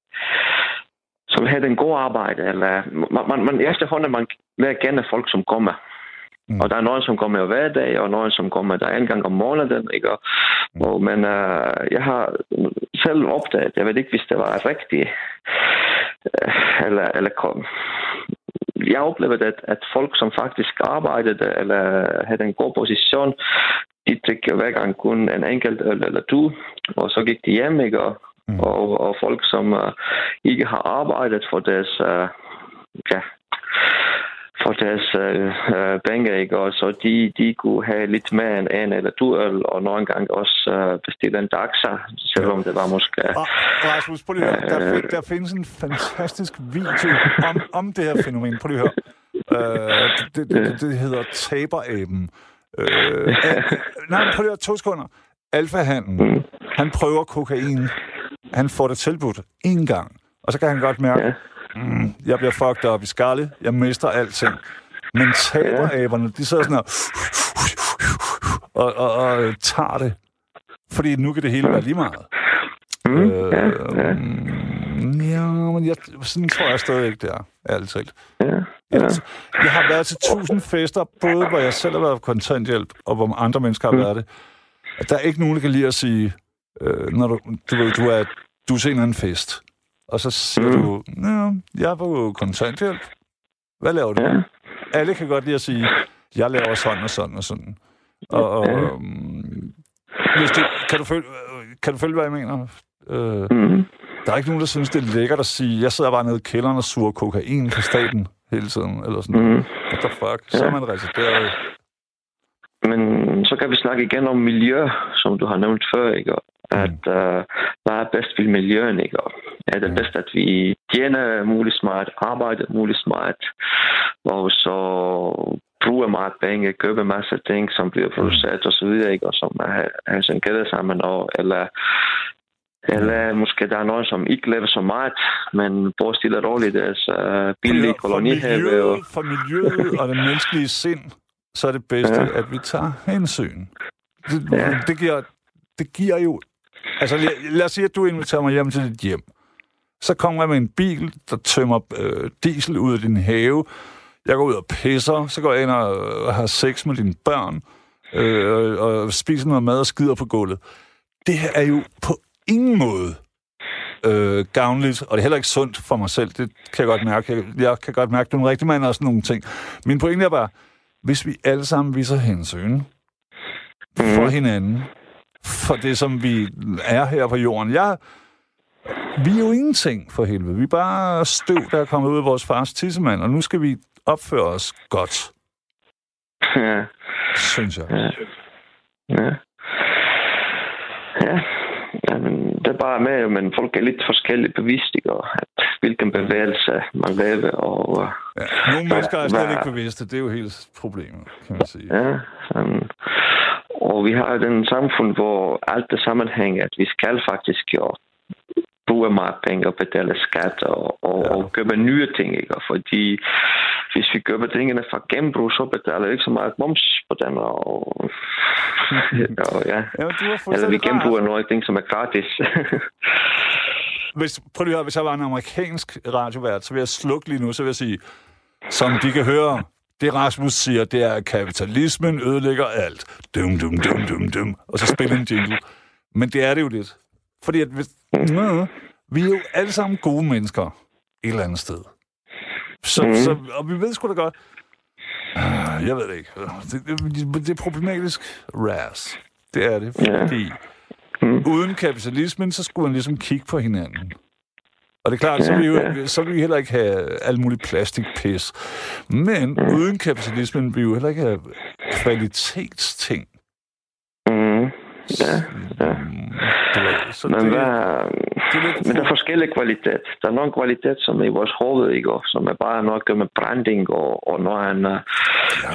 som har en god arbejde, eller man, man, man efterhånden man lærer kende folk, som kommer. Mm. Mm. Og der er nogen, som kommer hver dag, og nogen, som kommer der en gang om måneden. Ikke? Og, og, men uh, jeg har selv opdaget, jeg ved ikke, hvis det var rigtigt, øh, eller, eller kom. Jeg oplevede, at, at folk, som faktisk arbejdede eller havde en god position, de drikker hver gang kun en enkelt øl eller to, og så gik de hjem, ikke? Og, Mm. mm. og, og folk, som uh, ikke har arbejdet for deres, uh, ja, for deres uh, uh, penge, ikke? Og så de, de kunne have lidt mere end en eller to øl, og nogle gange også uh, bestille en daxa, selvom det var måske... Og, Rasmus, prøv lige at høre. Der, der findes en fantastisk video om, om det her fænomen. Prøv lige at høre. Øh, det, det, det, hedder taberaben. Øh, nej, prøv lige at. To sekunder. Alfahanden, han prøver kokain. Han får det tilbudt en gang. Og så kan han godt mærke, Ja. mm, jeg bliver fucked op i skalle. Jeg mister alting. Men taberaberne, de sidder sådan her, og, og, og tager det. Fordi nu kan det hele være lige meget. Mm, Øh, ja, ja, mm, ja, men jeg, sådan tror jeg stadig ikke, det er, ærligt talt. ja, Jeg, ja. jeg har været til tusind fester, både hvor jeg selv har været på kontanthjælp, og hvor andre mennesker har været det. Der er ikke nogen, der kan lide at sige, øh, når du, du ved, du er, du er til en fest, og så siger Mm. du, ja, jeg er på kontanthjælp. Hvad laver du? ja. Alle kan godt lide at sige, jeg laver sådan og sådan og sådan. Og, og Ja. øhm, hvis du, kan, du følge, kan du følge, hvad jeg mener? Øh, Mm. der er ikke nogen, der synes, det er lækkert at sige, jeg sidder bare nede i kælderen og suger kokain fra staten hele tiden, eller sådan Mm. What the fuck? Så er man resideret. Men så kan vi snakke igen om miljø, som du har nævnt før, ikke? At uh, hvad er bedst for miljøen, ikke? Er det Mm. bedst, at vi tjener muligt smart, arbejder muligt smart, og så bruger meget penge, køber masse ting, som bliver produceret og så videre, ikke? Og som er, er sådan gælder sammen, og, eller eller måske der er nogen, som ikke lever så meget, men bor stille og roligt deres uh, billige for, kolonihave. Og, miljøet, for miljøet og det menneskelige sind, så er det bedste, Ja. at vi tager hensyn. Det, Ja. det, giver, det giver jo... Altså, lad, os sige, at du inviterer mig hjem til dit hjem. Så kommer jeg med en bil, der tømmer øh, diesel ud af din have. Jeg går ud og pisser. Så går jeg ind og øh, har sex med dine børn. Øh, og, og spiser noget mad og skider på gulvet. Det her er jo på ingen måde øh, gavnligt, og det er heller ikke sundt for mig selv. Det kan jeg godt mærke. Jeg, jeg kan godt mærke, at du er en rigtig mand og sådan nogle ting. Min pointe er bare, hvis vi alle sammen viser hensyn for Mhm. hinanden, for det, som vi er her på jorden. Jeg, vi er jo ingenting for helvede. Vi er bare støv, der er kommet ud af vores fars tissemand, og nu skal vi opføre os godt, ja. synes jeg. Ja. Ja. Ja. Jamen, det er bare med, men folk er lidt forskellige bevidst, ikke? Og at hvilken bevægelse man laver, og øh, Ja. Nogle mennesker er slet ikke bevidste. Det er jo hele problemet, kan man sige. ja, sådan. Og vi har den samfund, hvor alt det sammenhænger, at vi skal faktisk jo bruge meget penge og betale skat og, og, Ja. og købe nye ting. Ikke? Fordi hvis vi køber tingene fra genbrug, så betaler vi ikke så meget moms på den. Og, og ja. Ja, men du har Eller vi genbruger noget ting, som er gratis. Hvis, prøv lige at høre, hvis jeg var en amerikansk radiovært, så vil jeg slukke lige nu, så vil jeg sige, som de kan høre. Det Rasmus siger, det er, at kapitalismen ødelægger alt. Dum, dum, dum, dum, dum. Og så spiller en jingle. Men det er det jo lidt. Fordi at hvis, ja, vi er jo alle sammen gode mennesker et eller andet sted. Så, mm. så, og vi ved sgu da godt, øh, jeg ved det ikke. Det, det, det er problematisk ras. Det er det, fordi mm. uden kapitalismen, så skulle man ligesom kigge på hinanden. Og det er klart, så vil, vi jo, så vil vi heller ikke have alt muligt plastikpis. Men mm. uden kapitalismen vil vi jo heller ikke have kvalitetsting. Mm. Ja, ja. Det, så Men, det, hvad, det er lidt men der er forskellige kvalitet. Der er nogle kvalitet, som er i vores hoved, ikke? Og som er bare noget at gøre med branding, og, og når han uh,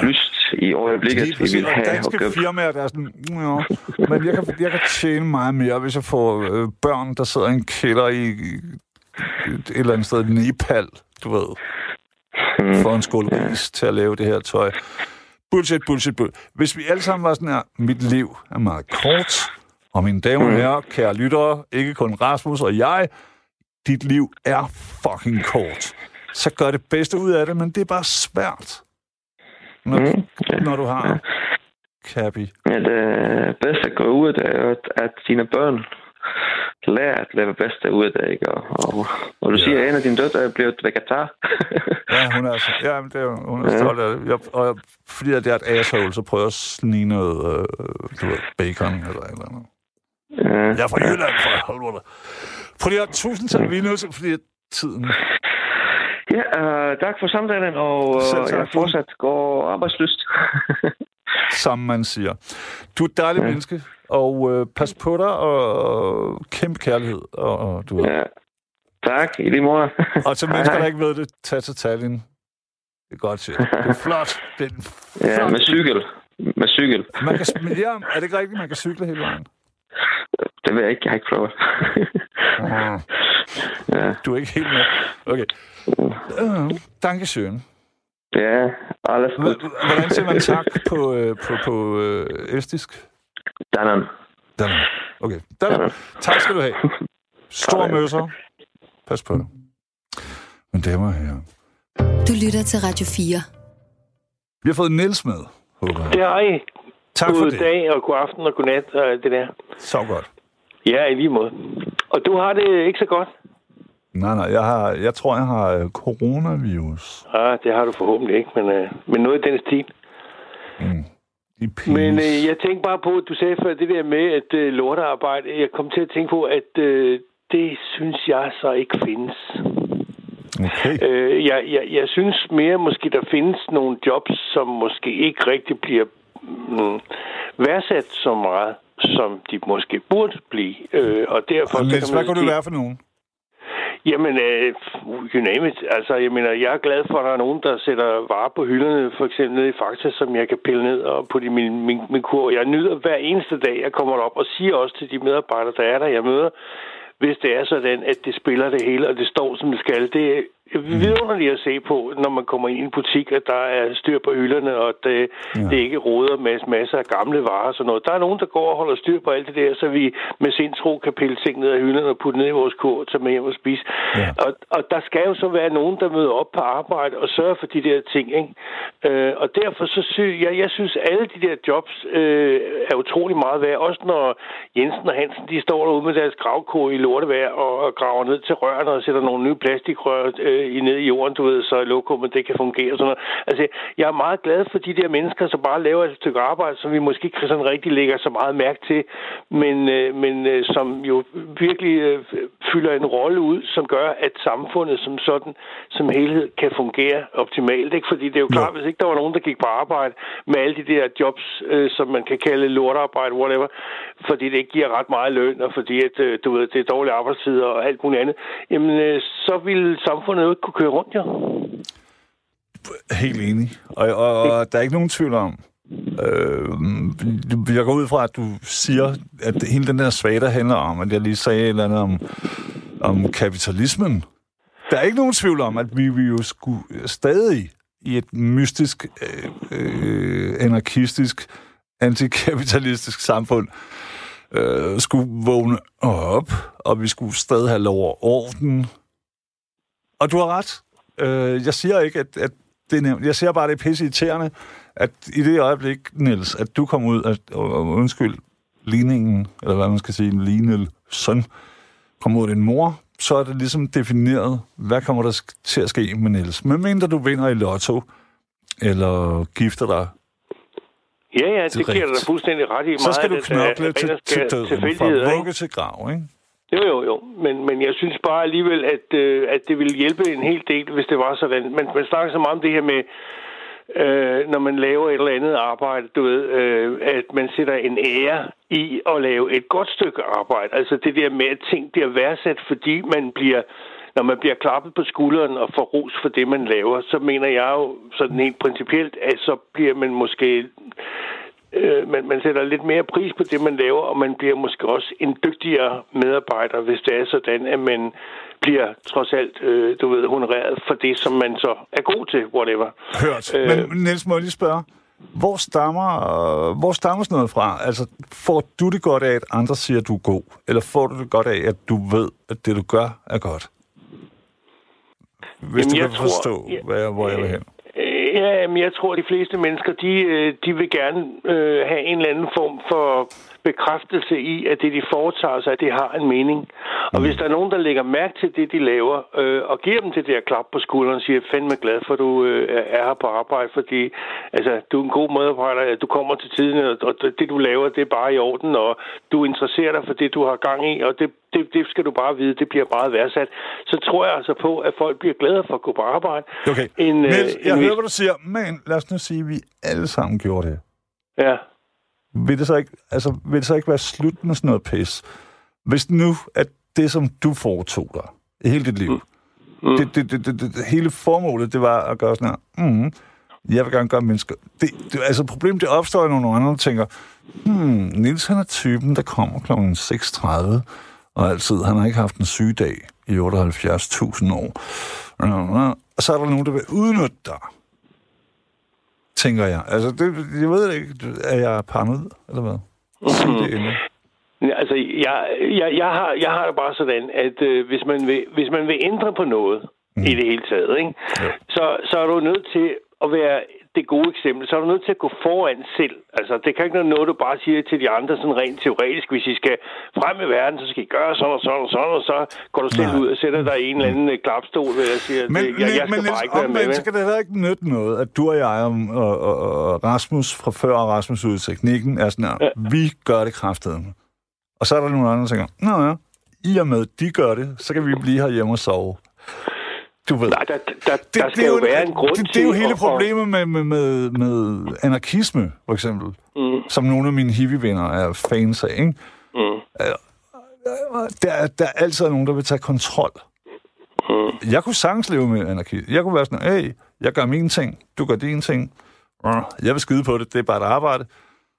lyst i øjeblikket, vi vil have og danske købe. firmaer, der er sådan, ja, men jeg kan, jeg kan tjene meget mere, hvis jeg får øh, børn, der sidder i en kælder i, et eller andet sted Nepal, du ved, Mm. for en skål ris til at lave det her tøj. Bullshit, bullshit, bullshit. Hvis vi alle sammen var sådan her, mit liv er meget kort, og mine damer og herrer, kære lyttere, ikke kun Rasmus og jeg, dit liv er fucking kort. Så gør det bedste ud af det, men det er bare svært. Når, Mm. Ja. når du har Kabi. Ja, det bedste at gå ud af, at, at dine børn lærer at lave bedste ud af det, ikke? Og, og, og du Ja. siger, at en af dine døtre er blevet vegetar. Ja, hun er, altså, ja, men det er, hun er stolt af det. Jeg, og jeg, fordi at jeg er et asshole, så prøver jeg at snige noget øh, du ved, bacon eller eller andet. Ja. Jeg er fra Jylland, for helvede. Fordi jeg tusind tak, vi er nødt til, fordi at tiden... Ja, uh, tak for samtalen, og tak. jeg fortsat går arbejdsløst. som man siger. Du er et dejligt ja. menneske, og øh, pas på dig, og kæmpe kærlighed. Og, og, du ja. Tak, i lige måde. og til mennesker, der ikke ved det, tag til Tallinn. Det er godt shit. Det er flot. Det er en Ja, flot. med cykel. Med cykel. Man kan, ja, er det ikke rigtigt, man kan cykle hele vejen? Det ved jeg ikke, jeg har ikke prøvet. Ja. du er ikke helt med. Okay. Uh, Dankeschön. ja, alles godt. Hvordan siger man tak på, øh, på, på øh, estisk? Danan. Dannen. Okay. Dannen. Tak skal du have. Stor møsser. Pas på dig. Men damer og herrer. Du lytter til Radio 4. Vi har fået Niels med, håber jeg. Det har I. Tak for God det. dag og god aften og god nat og alt det der. Så godt. Ja, i lige måde. Og du har det ikke så godt? Nej, nej, jeg, har, jeg tror, jeg har øh, coronavirus. Ah, det har du forhåbentlig ikke, men, øh, men noget i den stil. Mm. I penis. Men øh, jeg tænkte bare på, at du sagde før det der med, at øh, lortearbejde, jeg kom til at tænke på, at øh, det synes jeg så ikke findes. Okay. Øh, jeg, jeg, jeg synes mere måske, der findes nogle jobs, som måske ikke rigtig bliver mm, værdsat så meget, som de måske burde blive. Øh, og derfor... Og Niels, kan hvad man kunne det være for nogen? Jamen, øh, you name it. Altså, jeg mener, jeg er glad for, at der er nogen, der sætter varer på hylderne, for eksempel nede i Fakta, som jeg kan pille ned og putte i min, min, min kur. Jeg nyder hver eneste dag, jeg kommer op og siger også til de medarbejdere, der er der, jeg møder, hvis det er sådan, at det spiller det hele, og det står, som det skal. Det vidunderligt at se på, når man kommer ind i en butik, at der er styr på hylderne, og det, ja. det ikke roder med masser af gamle varer og sådan noget. Der er nogen, der går og holder styr på alt det der, så vi med sindsro kan pille ting ned af hylderne og putte ned i vores kur, tage med hjem og spise. Ja. Og, og der skal jo så være nogen, der møder op på arbejde og sørger for de der ting. Ikke? Øh, og derfor så synes jeg, jeg synes, alle de der jobs øh, er utrolig meget værd. Også når Jensen og Hansen, de står derude med deres gravko i lortevejr og, og graver ned til rørene og sætter nogle nye plastikrør øh, i ned i jorden, du ved, så lokummet det kan fungere. og Sådan noget. Altså, jeg er meget glad for de der mennesker, som bare laver et stykke arbejde, som vi måske ikke sådan rigtig lægger så meget mærke til, men, øh, men øh, som jo virkelig øh, fylder en rolle ud, som gør, at samfundet som sådan, som helhed, kan fungere optimalt. Ikke? Fordi det er jo klart, hvis ikke der var nogen, der gik på arbejde med alle de der jobs, øh, som man kan kalde lortarbejde, whatever, fordi det ikke giver ret meget løn, og fordi at, øh, du ved, det er dårlige arbejdstider og alt muligt andet, jamen øh, så ville samfundet jo ikke kunne køre rundt, jo. Helt enig. Og, og, og der er ikke nogen tvivl om, øh, jeg går ud fra, at du siger, at hele den der svada handler om, at jeg lige sagde et eller andet om, om kapitalismen. Der er ikke nogen tvivl om, at vi, vi jo skulle stadig i et mystisk, øh, øh, anarkistisk, antikapitalistisk samfund øh, skulle vågne op, og vi skulle stadig have lov og orden. Og du har ret. Øh, jeg siger ikke, at, at det er nemt. Jeg ser bare, det er pisse irriterende, at i det øjeblik, Niels, at du kom ud, at, og, undskyld, ligningen, eller hvad man skal sige, Linel søn, kom ud af din mor, så er det ligesom defineret, hvad kommer der til at ske med Niels. Men mindre du vinder i lotto, eller gifter dig, Ja, ja, det, Det er giver dig fuldstændig ret i. så skal du meget, at, knokle til, og til skær døden, fra vugge til grav, ikke? Jo, jo, jo. Men, men jeg synes bare alligevel, at, øh, at det ville hjælpe en hel del, hvis det var sådan. Men man snakker så meget om det her med, øh, når man laver et eller andet arbejde, du ved, øh, at man sætter en ære i at lave et godt stykke arbejde. Altså det der med, at ting bliver værdsat, fordi man bliver når man bliver klappet på skulderen og får ros for det, man laver, så mener jeg jo sådan helt principielt, at så bliver man måske øh, man, man sætter lidt mere pris på det, man laver, og man bliver måske også en dygtigere medarbejder, hvis det er sådan, at man bliver trods alt, øh, du ved, honoreret for det, som man så er god til, whatever. Hørt. Øh. Men Niels, må jeg lige spørge, hvor stammer, øh, hvor stammer sådan noget fra? Altså, får du det godt af, at andre siger, at du er god? Eller får du det godt af, at du ved, at det, du gør, er godt? Hvis Jamen, du jeg kan tror- forstå, ja, hvad jeg, hvor jeg vil hen. Ja, men jeg tror, at de fleste mennesker, de, øh, de vil gerne øh, have en eller anden form for bekræftelse i, at det, de foretager sig, det har en mening. Og hvis der er nogen, der lægger mærke til det, de laver, øh, og giver dem det der klap på skulderen og siger, fandme glad for, at du øh, er her på arbejde, fordi altså, du er en god medarbejder, du kommer til tiden, og, det, du laver, det er bare i orden, og du interesserer dig for det, du har gang i, og det, det, det skal du bare vide, det bliver meget værdsat. Så tror jeg altså på, at folk bliver glade for at gå på arbejde. Okay, En, øh, Niels, jeg en hører, hvad du siger, men lad os nu sige, at vi alle sammen gjorde det. Ja. Vil det så ikke, altså, vil det så ikke være slut med sådan noget pis? Hvis nu, at det, som du foretog dig i hele dit liv, mm. det, det, det, det, det, hele formålet, det var at gøre sådan her, mm, jeg vil gerne gøre mennesker... Det, det, altså, problemet det opstår, når nogle andre tænker, hmm, Nils han er typen, der kommer kl. 6.30, og altid, han har ikke haft en sygedag i 78.000 år. Og så er der nogen, der vil udnytte dig tænker jeg. Altså, det, jeg ved ikke, er jeg paranoid, eller hvad? Sig det endelig. Ja, Altså, jeg, jeg, jeg, har, jeg har det bare sådan, at øh, hvis, man vil, hvis man vil ændre på noget mm. i det hele taget, ikke? Så, så er du nødt til at være det gode eksempel. Så er du nødt til at gå foran selv. Altså, det kan ikke være noget, du bare siger til de andre sådan rent teoretisk. Hvis I skal frem i verden, så skal I gøre sådan og sådan og sådan, og så går du selv Nej. ud og sætter dig i en eller anden øh, klapstol, og siger, Men, det, jeg, jeg skal men bare ikke være med. omvendt, så kan det heller ikke nytte noget, at du og jeg og, og, og, og Rasmus fra før og Rasmus ud i teknikken er sådan her, ja. vi gør det kraftedeme. Og så er der nogle andre, der tænker, nå ja, i og med, de gør det, så kan vi blive herhjemme og sove. Du ved. Nej, der, der, det, der skal jo være en grund det, det er jo hele problemet med, med, med, med anarkisme, for eksempel. Mm. Som nogle af mine hippie-venner er fans af, ikke? Mm. Der, er- der er altid nogen, der vil tage kontrol. Mm. Jeg kunne sagtens leve med anarki. Jeg kunne være sådan, hey, jeg gør mine ting, du gør dine ting. Øh, Jeg vil skide på det, det er bare et arbejde.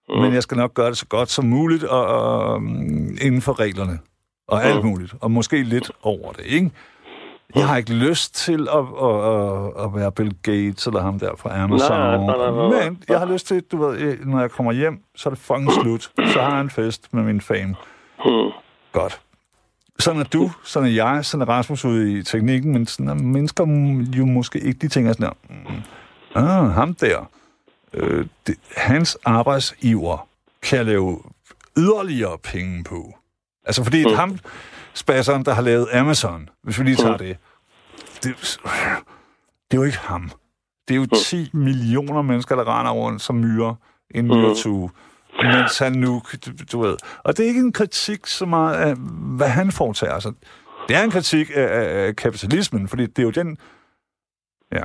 Mm. Men jeg skal nok gøre det så godt som muligt, og, og um, inden for reglerne. Og alt muligt. Og måske lidt over det, ikke? Jeg har ikke lyst til at, at, at, at være Bill Gates eller ham der fra Amazon. Nej, nej, nej, nej, nej. Men jeg har lyst til, du ved, når jeg kommer hjem, så er det fucking slut. Så har jeg en fest med min fame. Mm. Godt. Sådan er du, sådan er jeg, sådan er Rasmus ude i teknikken, men sådan er mennesker jo måske ikke, de tænker sådan her, mm, ah, ham der, øh, det, hans arbejdsiver kan lave yderligere penge på. Altså fordi mm. ham, spasseren, der har lavet Amazon, hvis vi lige tager det, det, det er jo ikke ham. Det er jo 10 millioner mennesker, der render rundt som myrer i en myretue, mens han nu, du, ved. Og det er ikke en kritik så meget af, hvad han foretager sig. Det er en kritik af, af, af kapitalismen, fordi det er jo den... Ja.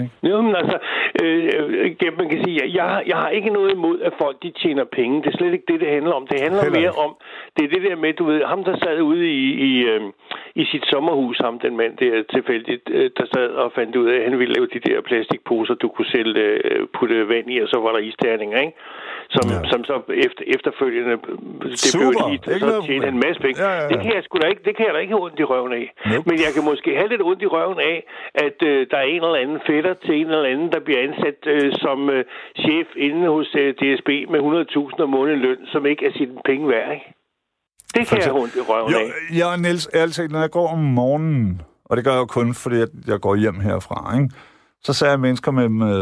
Ikke? Jo, men altså, øh, øh, man kan sige, jeg, jeg, har- jeg har ikke noget imod, at folk de tjener penge. Det er slet ikke det, det handler om. Det handler Heller mere om, det er det der med, du ved, ham der sad ude i, i, øh, i sit sommerhus, ham den mand der tilfældigt, øh, der sad og fandt ud af, at han ville lave de der plastikposer, du kunne selv øh, putte vand i, og så var der isterninger, ikke? Som, Ja. som så efter, efterfølgende, øh, det Super. blev et hit, og så tjente han en masse penge. Ja, ja, ja. Det kan jeg sgu da ikke, det kan jeg da ikke have ondt i røven af. Nope. Men jeg kan måske have lidt ondt i røven af, at øh, der er en eller anden fætter til en eller anden, der bliver ansat øh, som øh, chef inde hos øh, DSB med 100.000 om måneden løn, som ikke er sine penge værd, ikke? Det kan jeg ondt i røven Jo, af. jeg og Niels, ærligt når jeg går om morgenen, og det gør jeg jo kun, fordi jeg, jeg går hjem herfra, ikke? så ser jeg mennesker med, med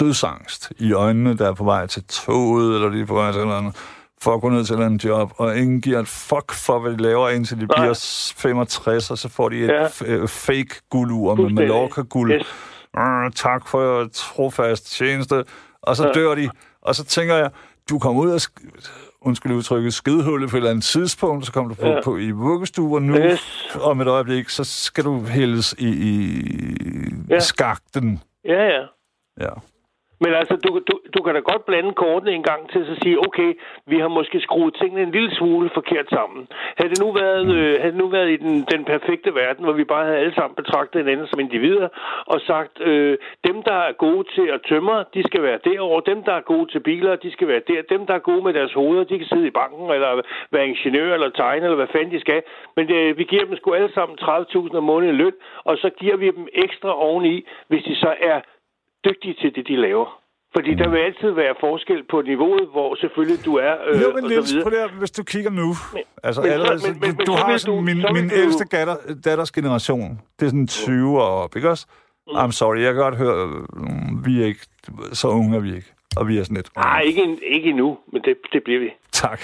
dødsangst i øjnene, der er på vej til toget, eller de er på vej til eller andet, for at gå ned til en job, og ingen giver et fuck for, hvad de laver, indtil de Nej. bliver 65, og så får de et Ja. ja. fake guldur med. Mallorca-guld. Yes. Øh, tak for trofast tjeneste. Og så Ja. dør de. Og så tænker jeg, du kommer ud af, sk- undskyld udtrykket, skidehullet på et eller andet tidspunkt, så kommer du på, Ja. på i vuggestue, og nu Yes. om et øjeblik, så skal du hældes i, i ja. skakten. Ja, ja. Ja. Men altså, du, du, du kan da godt blande kortene en gang til at sige, okay, vi har måske skruet tingene en lille smule forkert sammen. Havde det nu været, øh, havde det nu været i den, den perfekte verden, hvor vi bare havde alle sammen betragtet hinanden som individer, og sagt, øh, dem, der er gode til at tømre, de skal være derovre. Dem, der er gode til biler, de skal være der. Dem, der er gode med deres hoveder, de kan sidde i banken, eller være ingeniør, eller tegne, eller hvad fanden de skal. Men øh, vi giver dem sgu alle sammen 30.000 om måneden i løn, og så giver vi dem ekstra oveni, hvis de så er dygtige til det, de laver. Fordi der vil altid være forskel på niveauet, hvor selvfølgelig du er, øh, Jo, men og så Niels, prøv her, hvis du kigger nu. altså, men så- allerede, men- men- du, men du så har sådan du- min, så min du- ældste datter, datters generation. Det er sådan 20 år op, ikke også? Mm. I'm sorry, jeg kan godt høre, øh, vi er ikke, så unge er vi ikke. Og vi er sådan lidt... Nej, ikke, en- ikke endnu, men det, det bliver vi. Tak.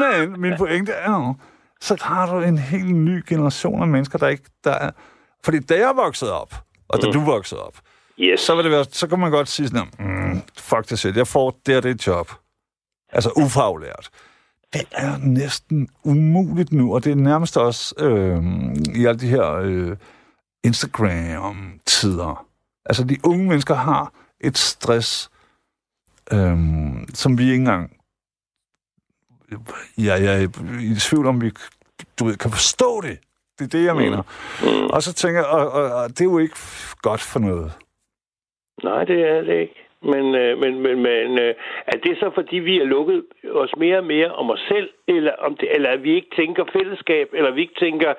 Men min pointe er jo, så har du en helt ny generation af mennesker, der ikke... Der er, fordi da jeg voksede op, og da du voksede op, Yes. så, vil det være, så kan man godt sige sådan, mm, fuck det selv, jeg får det og det job. Altså ufaglært. Det er næsten umuligt nu, og det er nærmest også øh, i alle de her øh, Instagram-tider. Altså, de unge mennesker har et stress, øh, som vi ikke engang... Ja, jeg er i tvivl om, vi du ved, kan forstå det. Det er det, jeg mener. Mm. Og så tænker jeg, og, og, og det er jo ikke godt for noget. Nej, det er det ikke. Men, øh, men, men, men øh, er det så, fordi vi har lukket os mere og mere om os selv, eller, om det, eller at vi ikke tænker fællesskab, eller vi ikke tænker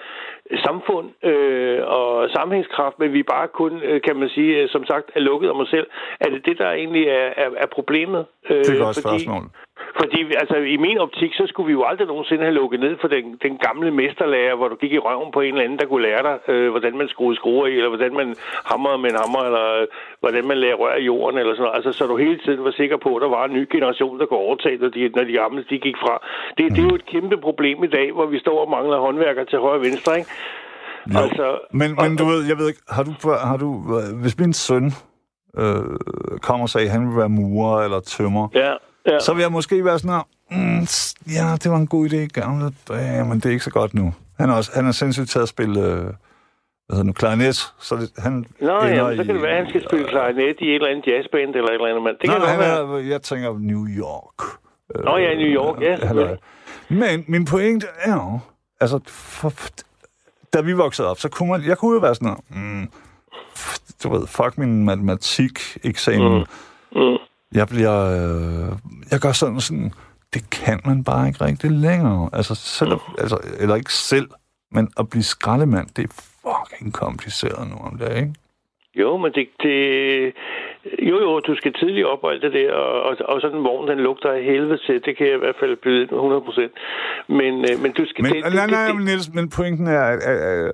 samfund øh, og sammenhængskraft, men vi bare kun, øh, kan man sige, øh, som sagt, er lukket om os selv? Er det det, der egentlig er, er, er problemet? Øh, Det er godt fordi, spørgsmål. Fordi altså, i min optik, så skulle vi jo aldrig nogensinde have lukket ned for den, den gamle mesterlærer, hvor du gik i røven på en eller anden, der kunne lære dig, øh, hvordan man skruede skruer i, eller hvordan man hamrede med en hammer, eller øh, hvordan man lagde rør i jorden, eller sådan noget. Altså, så du hele tiden var sikker på, at der var en ny generation, der kunne overtage, når de, når de gamle de gik fra. Det, det er jo et kæmpe problem i dag, hvor vi står og mangler håndværkere til højre og venstre, ikke? Jo. Altså, Men, men og- du ved, jeg ved ikke, har du, har du hvis min søn øh, kommer og sagde, at han vil være murer eller tømmer, Ja, ja. så vil jeg måske være sådan her, mm, ja, det var en god idé i gamle dage, men det er ikke så godt nu. Han er, også, han er sindssygt til at spille, øh, hvad hedder nu, klarinet, så det, han Nå, ender ja, så kan det være, at han skal spille klarinet i et eller andet jazzband eller et eller andet, men det Nej, kan han være. er, jeg tænker New York. Øh, Nå ja, New York, ja, selvfølgelig. Men min pointe er jo, altså, for, da vi voksede op, så kunne man, jeg kunne jo være sådan her, mm, du ved, fuck min matematik-eksamen. Mm. Mm. Jeg bliver, øh, jeg gør sådan sådan, det kan man bare ikke rigtig længere. Altså, selv, Mm. altså, eller ikke selv, men at blive skraldemand, det er fucking kompliceret nu om dagen, ikke? Jo, men det, det... Jo, jo, du skal tidligt op og alt det der, og, og, og sådan en vogn, den lugter af helvede til. Det kan jeg i hvert fald byde ind med 100 procent. Men, øh, men du skal... Men, det, nej, nej, men Niels, men pointen er, at, at, at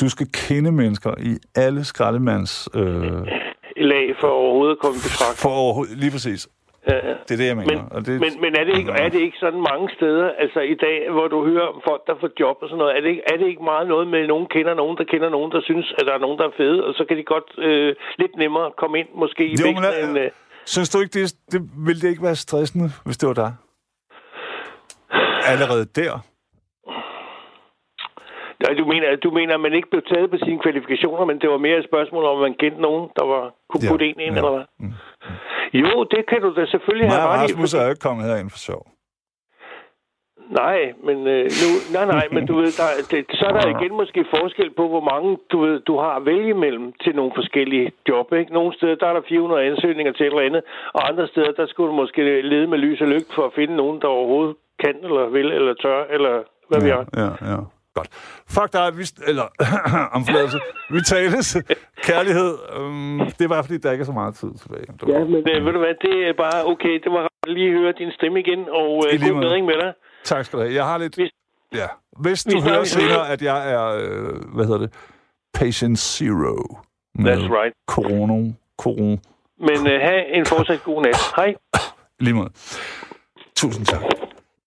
du skal kende mennesker i alle skraldemands... Øh, lag for overhovedet at komme i betragtning. for overhovedet, lige præcis. Det er det, jeg mener. Men, og det, men, men er, det ikke, er det ikke sådan mange steder, altså i dag, hvor du hører om folk, der får job og sådan noget, er det ikke, er det ikke meget noget med, at nogen kender nogen, der kender nogen, der synes, at der er nogen, der er fede, og så kan de godt øh, lidt nemmere komme ind måske i Jo, men væksten, end, øh, Synes du ikke, det, det ville det ikke være stressende, hvis det var dig? Allerede der? Nej, du mener, du mener, at man ikke blev taget på sine kvalifikationer, men det var mere et spørgsmål om, man kendte nogen, der var, kunne Ja, putte en ind, ja. eller hvad? Jo, det kan du da selvfølgelig Mig have ret i. Rasmus er jo ikke kommet herind for sjov. Nej, men øh, nu, nej, nej, men du ved, der, det, så er der igen måske forskel på, hvor mange du, ved, du har at vælge imellem til nogle forskellige job. Ikke? Nogle steder, der er der 400 ansøgninger til et eller andet, og andre steder, der skulle du måske lede med lys og lygt for at finde nogen, der overhovedet kan, eller vil, eller tør, eller hvad vi ja, har. ja, ja. Godt. Fuck dig, vi, eller om forladelse. Vi tales. Kærlighed. Um, det er bare fordi, der ikke er så meget tid tilbage. Det var- Ja, men øh, ved du hvad, det er bare okay. Det var rart at lige høre din stemme igen, og øh, lige god bedring med dig. Tak skal du have. Jeg har lidt... Hvis- Ja. Hvis Vi du hører snakkes ved. senere, at jeg er... Øh, hvad hedder det? Patient Zero. That's right. Corona. Corona. Men uh, have en fortsat god nat. Hej. Lige måde. Tusind tak.